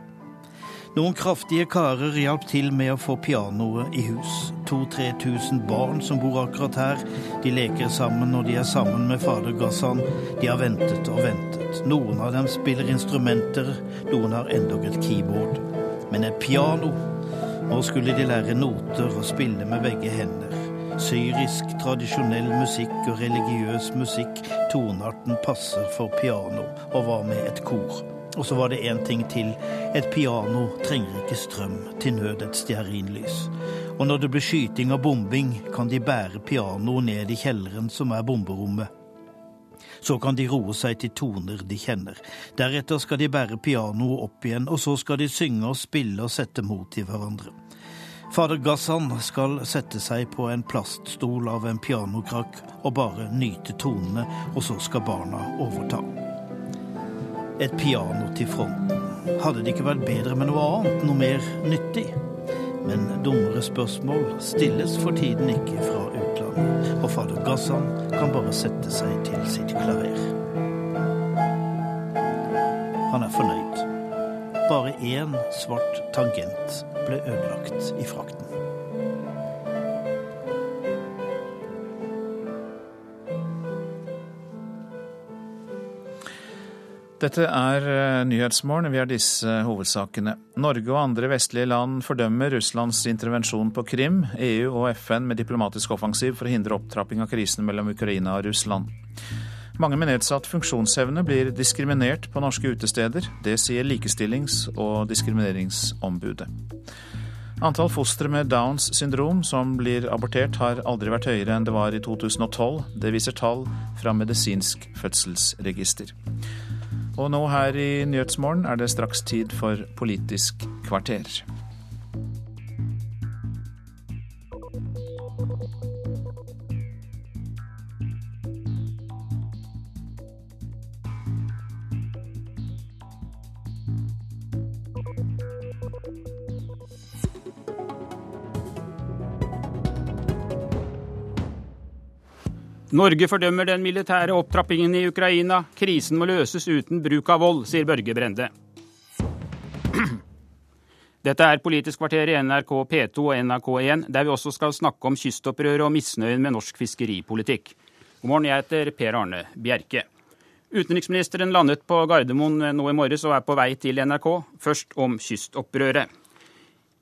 Noen kraftige karer hjalp til med å få pianoet i hus. 2000-3000 barn som bor akkurat her. De leker sammen når de er sammen med fader Gassan. De har ventet og ventet. Noen av dem spiller instrumenter, noen har endog et keyboard. Men et piano nå skulle de lære noter og spille med begge hender. Syrisk, tradisjonell musikk og religiøs musikk. Tonearten passer for piano, og var med et kor. Og så var det én ting til. Et piano trenger ikke strøm, til nød et stearinlys. Og når det blir skyting og bombing, kan de bære pianoet ned i kjelleren som er bomberommet. Så kan de roe seg til toner de kjenner. Deretter skal de bære pianoet opp igjen, og så skal de synge og spille og sette mot i hverandre. Fader Gassan skal sette seg på en plaststol av en pianokrakk og bare nyte tonene, og så skal barna overta. Et piano til fronten. Hadde det ikke vært bedre med noe annet, noe mer nyttig? Men dummere spørsmål stilles for tiden ikke fra utlandet, og fader Gassan kan bare sette seg til sitt klaver. Han er fornøyd. Bare én svart tangent ble ødelagt i frakten. Dette er eh, Nyhetsmorgen. Vi har disse hovedsakene. Norge og andre vestlige land fordømmer Russlands intervensjon på Krim. EU og FN med diplomatisk offensiv for å hindre opptrapping av krisen mellom Ukraina og Russland. Mange med nedsatt funksjonsevne blir diskriminert på norske utesteder. Det sier Likestillings- og diskrimineringsombudet. Antall fostre med Downs syndrom som blir abortert har aldri vært høyere enn det var i 2012. Det viser tall fra Medisinsk fødselsregister. Og nå her i Nyhetsmorgen er det straks tid for Politisk kvarter. Norge fordømmer den militære opptrappingen i Ukraina. Krisen må løses uten bruk av vold, sier Børge Brende. [CLEARS THROAT] Dette er Politisk kvarter i NRK P2 og NRK1, der vi også skal snakke om kystopprøret og misnøyen med norsk fiskeripolitikk. God morgen, jeg heter Per Arne Bjerke. Utenriksministeren landet på Gardermoen nå i morges og er på vei til NRK. Først om kystopprøret.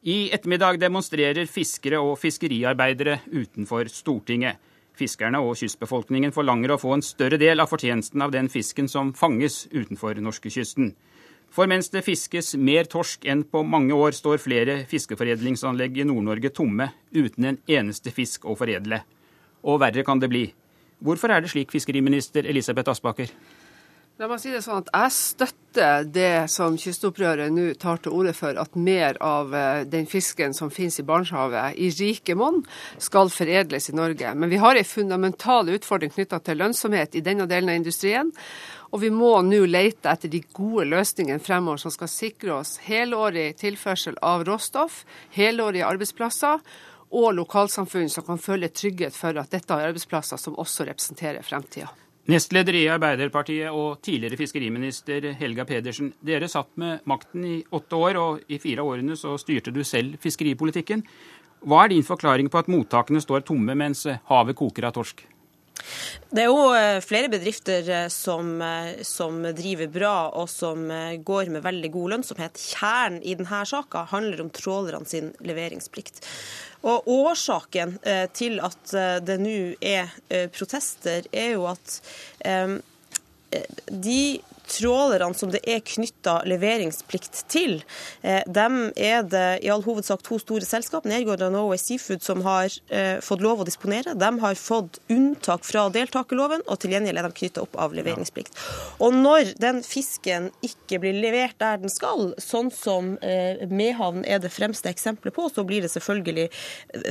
I ettermiddag demonstrerer fiskere og fiskeriarbeidere utenfor Stortinget. Fiskerne og kystbefolkningen forlanger å få en større del av fortjenesten av den fisken som fanges utenfor norskekysten. For mens det fiskes mer torsk enn på mange år, står flere fiskeforedlingsanlegg i Nord-Norge tomme, uten en eneste fisk å foredle. Og verre kan det bli. Hvorfor er det slik, fiskeriminister Elisabeth Aspaker? La meg si det sånn at Jeg støtter det som kystopprøret nå tar til orde for, at mer av eh, den fisken som finnes i Barentshavet i rike monn, skal foredles i Norge. Men vi har en fundamental utfordring knytta til lønnsomhet i denne delen av industrien. Og vi må nå lete etter de gode løsningene fremover som skal sikre oss helårig tilførsel av råstoff, helårige arbeidsplasser og lokalsamfunn som kan føle trygghet for at dette er arbeidsplasser som også representerer fremtida. Nestleder i Arbeiderpartiet og tidligere fiskeriminister Helga Pedersen. Dere satt med makten i åtte år, og i fire årene så styrte du selv fiskeripolitikken. Hva er din forklaring på at mottakene står tomme mens havet koker av torsk? Det er jo eh, flere bedrifter eh, som, eh, som, driver bra og som går med veldig god lønnsomhet. Kjernen i denne saka handler om trålerne sin leveringsplikt. Og Årsaken eh, til at eh, det nå er eh, protester, er jo at de trålerne som det er knytta leveringsplikt til, eh, dem er det i all hovedsak to store selskap, Nergård og Norway Seafood, som har eh, fått lov å disponere. De har fått unntak fra deltakerloven, og til gjengjeld er de knytta opp av leveringsplikt. Og når den fisken ikke blir levert der den skal, sånn som eh, Mehamn er det fremste eksempelet på, så blir det selvfølgelig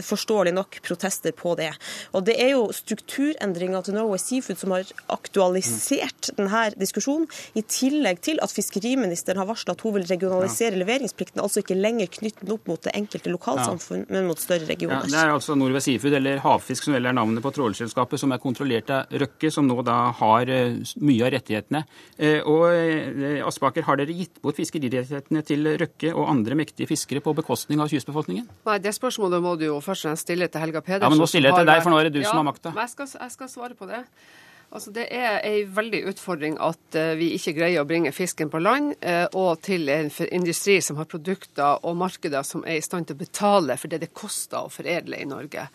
forståelig nok protester på det. Og det er jo strukturendringa til Norway Seafood som har aktualisert denne diskusjonen. I tillegg til at fiskeriministeren har varsla at hun vil regionalisere ja. leveringsplikten, altså ikke lenger knytte den opp mot det enkelte lokalsamfunn, ja. men mot større regioner. Ja, det er altså Norway Seafood, eller Havfisk som vel er navnet på trålerselskapet, som er kontrollert av Røkke, som nå da har uh, mye av rettighetene. Uh, og uh, Aspaker, har dere gitt bort fiskerirettighetene til Røkke og andre mektige fiskere på bekostning av kystbefolkningen? Nei, det spørsmålet må du jo først og fremst stille til Helga Pedersen. Ja, men nå stiller jeg til deg, for nå er det du som har makta. Jeg, jeg skal svare på det. Altså, det er en veldig utfordring at uh, vi ikke greier å bringe fisken på land, uh, og til en industri som har produkter og markeder som er i stand til å betale for det det koster å foredle i Norge.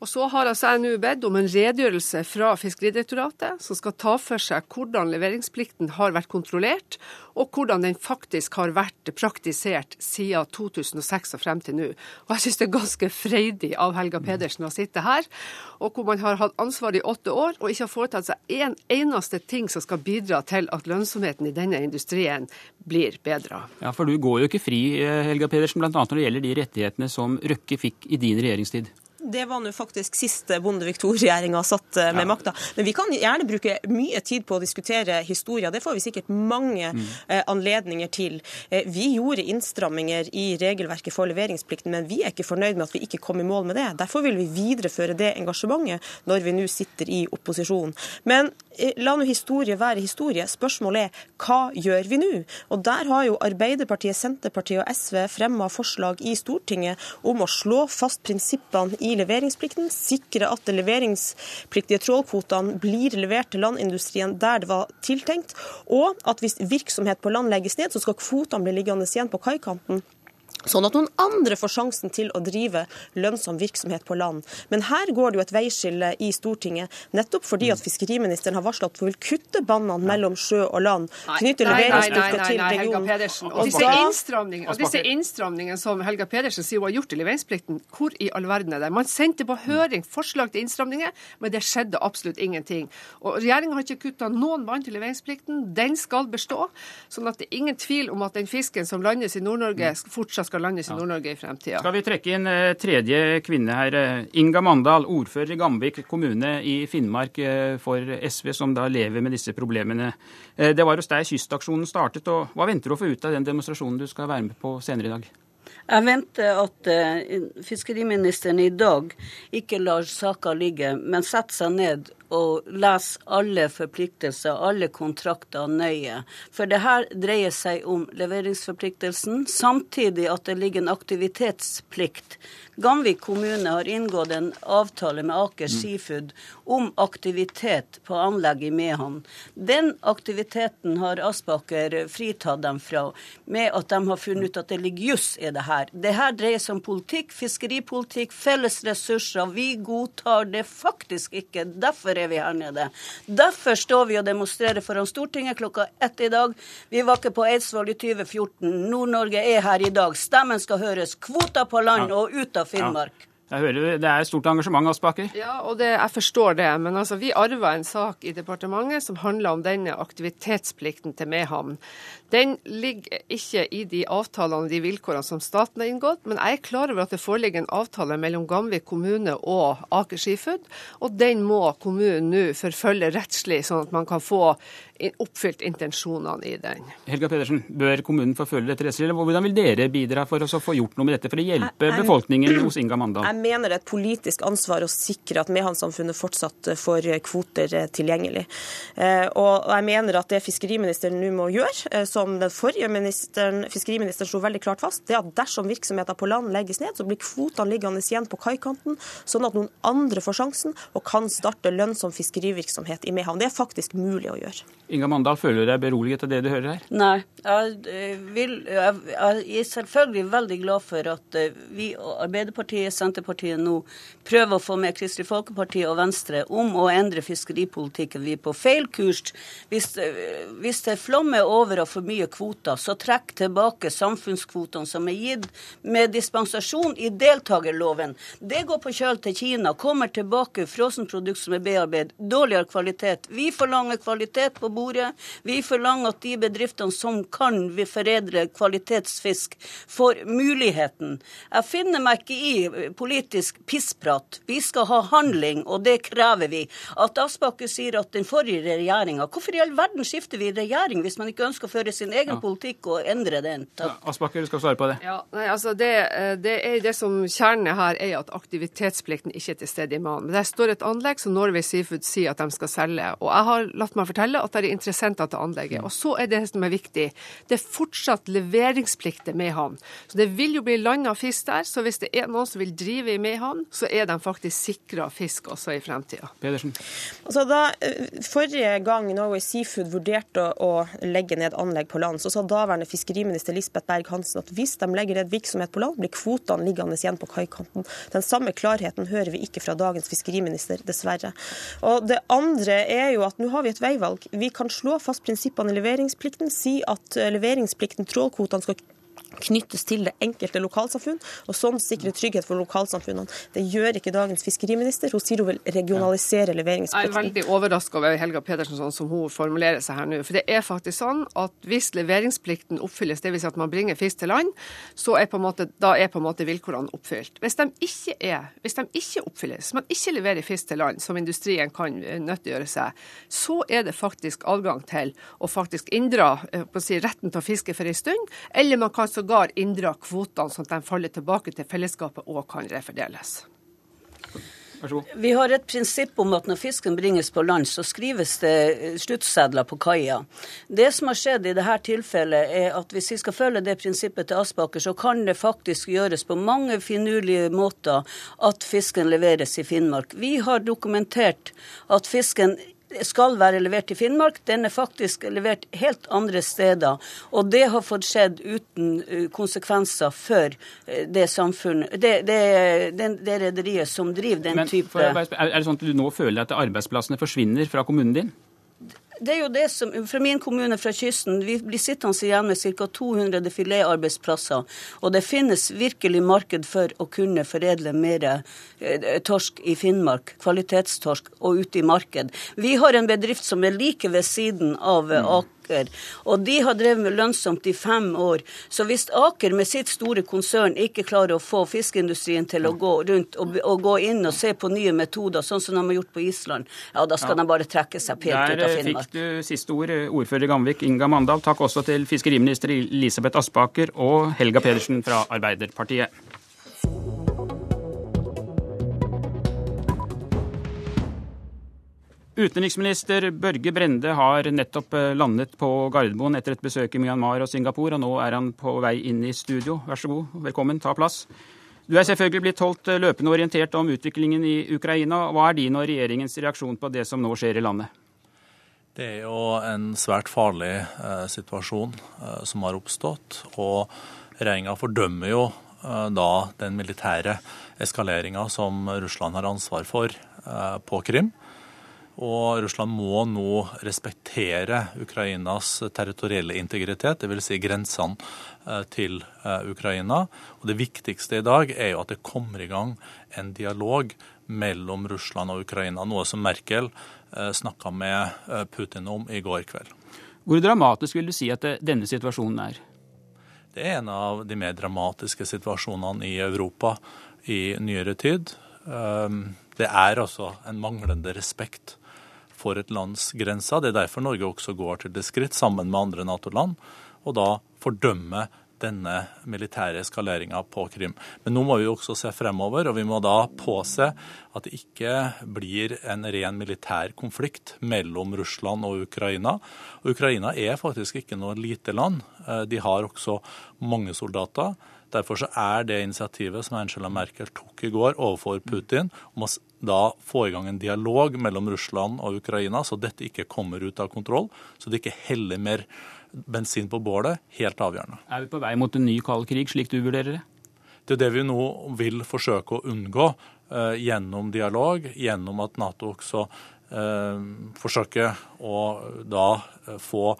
Og så har altså jeg nå bedt om en redegjørelse fra Fiskeridirektoratet, som skal ta for seg hvordan leveringsplikten har vært kontrollert, og hvordan den faktisk har vært praktisert siden 2006 og frem til nå. Og jeg syns det er ganske freidig av Helga Pedersen å sitte her, og hvor man har hatt ansvar i åtte år og ikke har foretatt seg en eneste ting som skal bidra til at lønnsomheten i denne industrien blir bedre. Ja, for du går jo ikke fri, eh, Helga Pedersen, bl.a. når det gjelder de rettighetene som Røkke fikk i din regjeringstid. Det var nå faktisk siste Bondevik II-regjeringa satt eh, med ja. makta. Men vi kan gjerne bruke mye tid på å diskutere historia. Det får vi sikkert mange mm. eh, anledninger til. Eh, vi gjorde innstramminger i regelverket for leveringsplikten, men vi er ikke fornøyd med at vi ikke kom i mål med det. Derfor vil vi videreføre det engasjementet når vi nå sitter i opposisjon. Men eh, la nå historie være historie. Spørsmålet er hva gjør vi nå? Og der har jo Arbeiderpartiet, Senterpartiet og SV fremma forslag i Stortinget om å slå fast prinsippene i leveringsplikten, sikre at de leveringspliktige trålkvotene blir levert til landindustrien der det var tiltenkt, og at hvis virksomhet på land legges ned, så skal kvotene bli liggende igjen på kaikanten. Sånn at noen andre får sjansen til å drive lønnsom virksomhet på land. Men her går det jo et veiskille i Stortinget, nettopp fordi at fiskeriministeren har varsla at hun vil kutte båndene mellom sjø og land. Knytte leveringsplikter til regionen. Og disse innstramningene, disse innstramningene som Helga Pedersen sier hun har gjort i leveringsplikten, hvor i all verden er det? Man sendte på høring forslag til innstramninger, men det skjedde absolutt ingenting. Og Regjeringa har ikke kutta noen bånd til leveringsplikten. Den skal bestå. sånn at det er ingen tvil om at den fisken som landes i Nord-Norge, fortsatt skal landes i Nord-Norge i fremtida. Skal vi trekke inn eh, tredje kvinne her. Eh, Inga Mandal, ordfører i Gamvik kommune i Finnmark eh, for SV, som da lever med disse problemene. Det var hos deg kystaksjonen startet. og Hva venter du å få ut av den demonstrasjonen du skal være med på senere i dag? Jeg venter at fiskeriministeren i dag ikke lar saka ligge, men setter seg ned og lese alle forpliktelser, alle kontrakter nøye. For det her dreier seg om leveringsforpliktelsen, samtidig at det ligger en aktivitetsplikt Gamvik kommune har inngått en avtale med Aker mm. Seafood om aktivitet på anlegget i Mehamn. Den aktiviteten har Aspaker fritatt dem fra, med at de har funnet ut at det ligger juss i det her. Det her dreier seg om politikk, fiskeripolitikk, felles ressurser. Vi godtar det faktisk ikke. Derfor er vi her nede. Derfor står vi og demonstrerer foran Stortinget klokka ett i dag. Vi var ikke på Eidsvoll i 2014. Nord-Norge er her i dag. Stemmen skal høres. Kvoter på land og ut av Finnmark. Jeg hører Det er stort engasjement, Aspaker? Ja, og det, jeg forstår det. Men altså, vi arva en sak i departementet som handler om denne aktivitetsplikten til Mehamn. Den ligger ikke i de avtalene og de vilkårene som staten har inngått, men jeg er klar over at det foreligger en avtale mellom Gamvik kommune og Aker Seafood, og den må kommunen nå forfølge rettslig, sånn at man kan få oppfylt intensjonene i den. Helga Pedersen, bør kommunen forfølge dette rettslig, hvordan vil dere bidra for å få gjort noe med dette, for å hjelpe jeg, jeg, befolkningen hos Inga Mandal? Jeg mener det er et politisk ansvar å sikre at Mehamn-samfunnet fortsatt får kvoter eh, tilgjengelig. Eh, og jeg mener at det fiskeriministeren nå må gjøre, eh, som den forrige fiskeriministeren slo veldig klart fast, det er at dersom virksomheter på land legges ned, så blir kvotene liggende igjen på kaikanten, sånn at noen andre får sjansen og kan starte lønnsom fiskerivirksomhet i Mehamn. Det er faktisk mulig å gjøre. Inga Mandal, føler du deg beroliget av det du hører her? Nei. Jeg, eh, vil, jeg, er selvfølgelig veldig glad for at vi vi, Arbeiderpartiet, Senterpartiet, nå prøver å få med Kristelig Folkeparti og Venstre om å endre fiskeripolitikken. Vi er på feil kurs. Hvis, eh, hvis det flommer over av for mye kvoter, så trekk tilbake samfunnskvotene som er gitt med dispensasjon i deltakerloven. Det går på kjøl til Kina, kommer tilbake frossenprodukt som er bearbeidet, dårligere kvalitet. Vi forlanger kvalitet på bordet bordet. Vi forlanger at de bedriftene som kan foredle kvalitetsfisk, får muligheten. Jeg finner meg ikke i politisk pissprat. Vi skal ha handling, og det krever vi. At Aspaker sier at den forrige regjeringa Hvorfor i all verden skifter vi regjering hvis man ikke ønsker å føre sin egen ja. politikk og endre den? Ja, Aspaker, du skal svare på det. Ja, nei, altså det, eh, det, er det som Kjernen her er at aktivitetsplikten ikke er til stede i mannen. Det står et anlegg som Norway Seafood sier at de skal selge. Og jeg har latt meg fortelle at det er interessenter til anlegget. Og så er det som er viktig, det er fortsatt leveringsplikter med havn. Så det vil jo bli landa fisk der. Så hvis det er noen som vil drive i Mehamn, så er de faktisk sikra fisk også i fremtida. Pedersen. Altså da, eh, forrige gang Norway Seafood vurderte å, å legge ned anlegg på land, så sa daværende fiskeriminister Lisbeth Berg-Hansen at hvis de legger ned virksomhet på land, blir kvotene liggende igjen på kaikanten. Den samme klarheten hører vi ikke fra dagens fiskeriminister, dessverre. Og Det andre er jo at nå har vi et veivalg. Vi kan slå fast prinsippene i leveringsplikten, si at leveringsplikten, trålkvotene, skal knyttes til det enkelte lokalsamfunn, og sånn sikre trygghet for lokalsamfunnene. Det gjør ikke dagens fiskeriminister. Hun sier hun vil regionalisere leveringsplikten. Jeg er veldig overraska over Helga Pedersen sånn som hun formulerer seg her nå. For det er faktisk sånn at hvis leveringsplikten oppfylles, dvs. Si at man bringer fisk til land, så er måte, da er på en måte vilkårene oppfylt. Hvis de ikke er, hvis de ikke oppfylles, man ikke leverer fisk til land, som industrien kan nyttiggjøre seg, så er det faktisk adgang til å faktisk inndra eh, si, retten til å fiske for en stund, eller man kan sågar sågar inndra kvotene, sånn at de faller tilbake til fellesskapet og kan refordeles. Vi har et prinsipp om at når fisken bringes på land, så skrives det sluttsedler på kaia. Det som har skjedd i dette tilfellet, er at hvis vi skal følge det prinsippet til Aspaker, så kan det faktisk gjøres på mange finurlige måter at fisken leveres i Finnmark. Vi har dokumentert at fisken skal være levert til Finnmark. Den er faktisk levert helt andre steder. Og det har fått skjedd uten uh, konsekvenser for uh, det samfunnet Det, det, det, det rederiet som driver den Men, type Er det sånn at du nå føler at arbeidsplassene forsvinner fra kommunen din? Det er jo det som, Fra min kommune fra kysten, vi blir sittende igjen med ca. 200 filetarbeidsplasser. Og det finnes virkelig marked for å kunne foredle mer eh, torsk i Finnmark, kvalitetstorsk, og ute i marked. Vi har en bedrift som er like ved siden av mm. Aker. Og de har drevet med lønnsomt i fem år. Så hvis Aker med sitt store konsern ikke klarer å få fiskeindustrien til å gå rundt og, og gå inn og se på nye metoder, sånn som de har gjort på Island, ja, da skal ja. de bare trekke seg pent ut av Finnmark. Der fikk du siste ord, ordfører i Gamvik, Inga Mandal. Takk også til fiskeriminister Elisabeth Aspaker og Helga Pedersen fra Arbeiderpartiet. Utenriksminister Børge Brende har nettopp eh, landet på Gardermoen etter et besøk i Myanmar og Singapore, og nå er han på vei inn i studio. Vær så god, velkommen, ta plass. Du er selvfølgelig blitt holdt eh, løpende orientert om utviklingen i Ukraina. Hva er din og regjeringens reaksjon på det som nå skjer i landet? Det er jo en svært farlig eh, situasjon eh, som har oppstått. Og regjeringa fordømmer jo eh, da den militære eskaleringa som Russland har ansvar for eh, på Krim. Og Russland må nå respektere Ukrainas territorielle integritet, dvs. Si grensene eh, til eh, Ukraina. Og Det viktigste i dag er jo at det kommer i gang en dialog mellom Russland og Ukraina, noe som Merkel eh, snakka med Putin om i går kveld. Hvor dramatisk vil du si at denne situasjonen er? Det er en av de mer dramatiske situasjonene i Europa i nyere tid. Det er altså en manglende respekt for et lands grenser. Det er derfor Norge også går til det skritt, sammen med andre Nato-land, og da fordømme denne militære eskaleringa på Krim. Men nå må vi også se fremover, og vi må da påse at det ikke blir en ren militær konflikt mellom Russland og Ukraina. Og Ukraina er faktisk ikke noe lite land. Eh, de har også mange soldater. Derfor så er det initiativet som Angela Merkel tok i går overfor Putin, om å da få i gang en dialog mellom Russland og Ukraina, så dette ikke kommer ut av kontroll, så det ikke heller mer bensin på bålet, helt avgjørende. Er vi på vei mot en ny kald krig, slik du vurderer det? Det er det vi nå vil forsøke å unngå eh, gjennom dialog, gjennom at Nato også eh, forsøker å da eh, få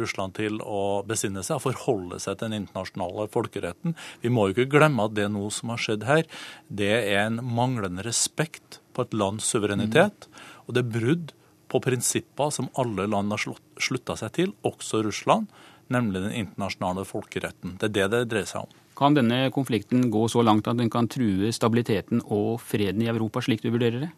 Russland til å besinne seg og forholde seg til den internasjonale folkeretten. Vi må jo ikke glemme at det nå som har skjedd her, det er en manglende respekt på et lands suverenitet. Mm. Og det er brudd på prinsipper som alle land har slutta seg til, også Russland, nemlig den internasjonale folkeretten. Det er det det dreier seg om. Kan denne konflikten gå så langt at den kan true stabiliteten og freden i Europa, slik du vurderer det?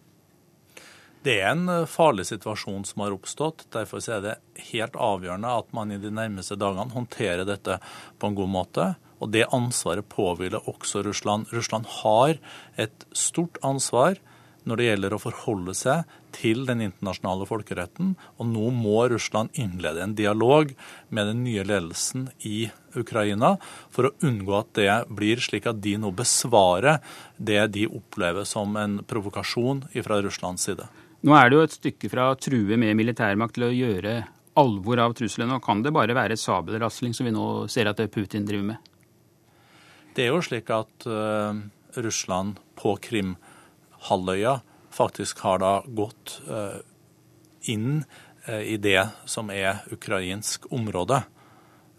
Det er en eh, farlig situasjon som har oppstått. Derfor er det helt avgjørende at man i de nærmeste dagene håndterer dette på en god måte. Og det ansvaret påhviler også Russland. Russland har et stort ansvar når det gjelder å forholde seg til den internasjonale folkeretten. Og nå må Russland innlede en dialog med den nye ledelsen i Ukraina for å unngå at det blir slik at de nå besvarer det de opplever som en provokasjon fra Russlands side. Nå er det jo et stykke fra å true med militærmakt til å gjøre alvor av trusselen. Og kan det bare være sabelrasling som vi nå ser at Putin driver med? Det er jo slik at uh, Russland på Krim-halvøya faktisk har da gått uh, inn uh, i det som er ukrainsk område.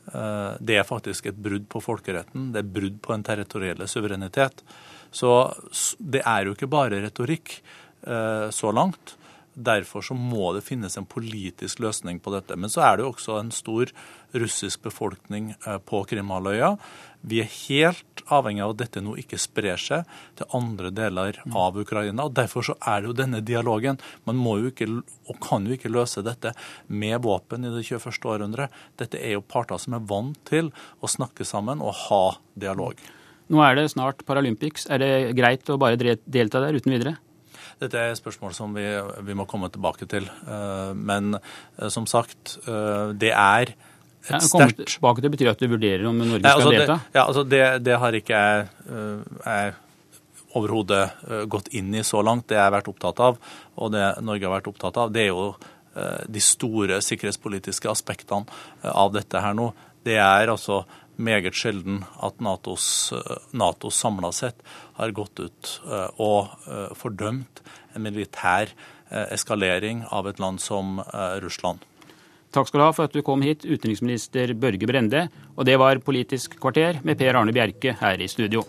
Det er faktisk et brudd på folkeretten, det er brudd på en territorielle suverenitet. Så det er jo ikke bare retorikk. Eh, så langt. Derfor så må det finnes en politisk løsning på dette. Men så er det jo også en stor russisk befolkning eh, på Krimhalvøya. Vi er helt avhengig av at dette nå ikke sprer seg til andre deler av Ukraina. og Derfor så er det jo denne dialogen. Man må jo ikke, og kan jo ikke løse dette med våpen i det 21. århundret. Dette er jo parter som er vant til å snakke sammen og ha dialog. Nå er det snart Paralympics. Er det greit å bare delta der uten videre? Dette er spørsmål som vi, vi må komme tilbake til. Eh, men eh, som sagt, eh, det er et sterkt tilbake til betyr at du vurderer om Norge skal altså delta? Det, ja, altså det, det, har ikke jeg overhodet gått inn i så langt. Det jeg har vært opptatt av, og det Norge har vært opptatt av, det er jo de store sikkerhetspolitiske aspektene av dette her nå. Det er altså meget sjelden at Natos, NATO samla sett har gått ut eh, og eh, fordømt en militær eh, eskalering av et land som Russland. Takk skal du ha for at du kom hit, utenriksminister Børge Brende. Og det var Politisk kvarter med Per Arne Bjerke her i studio.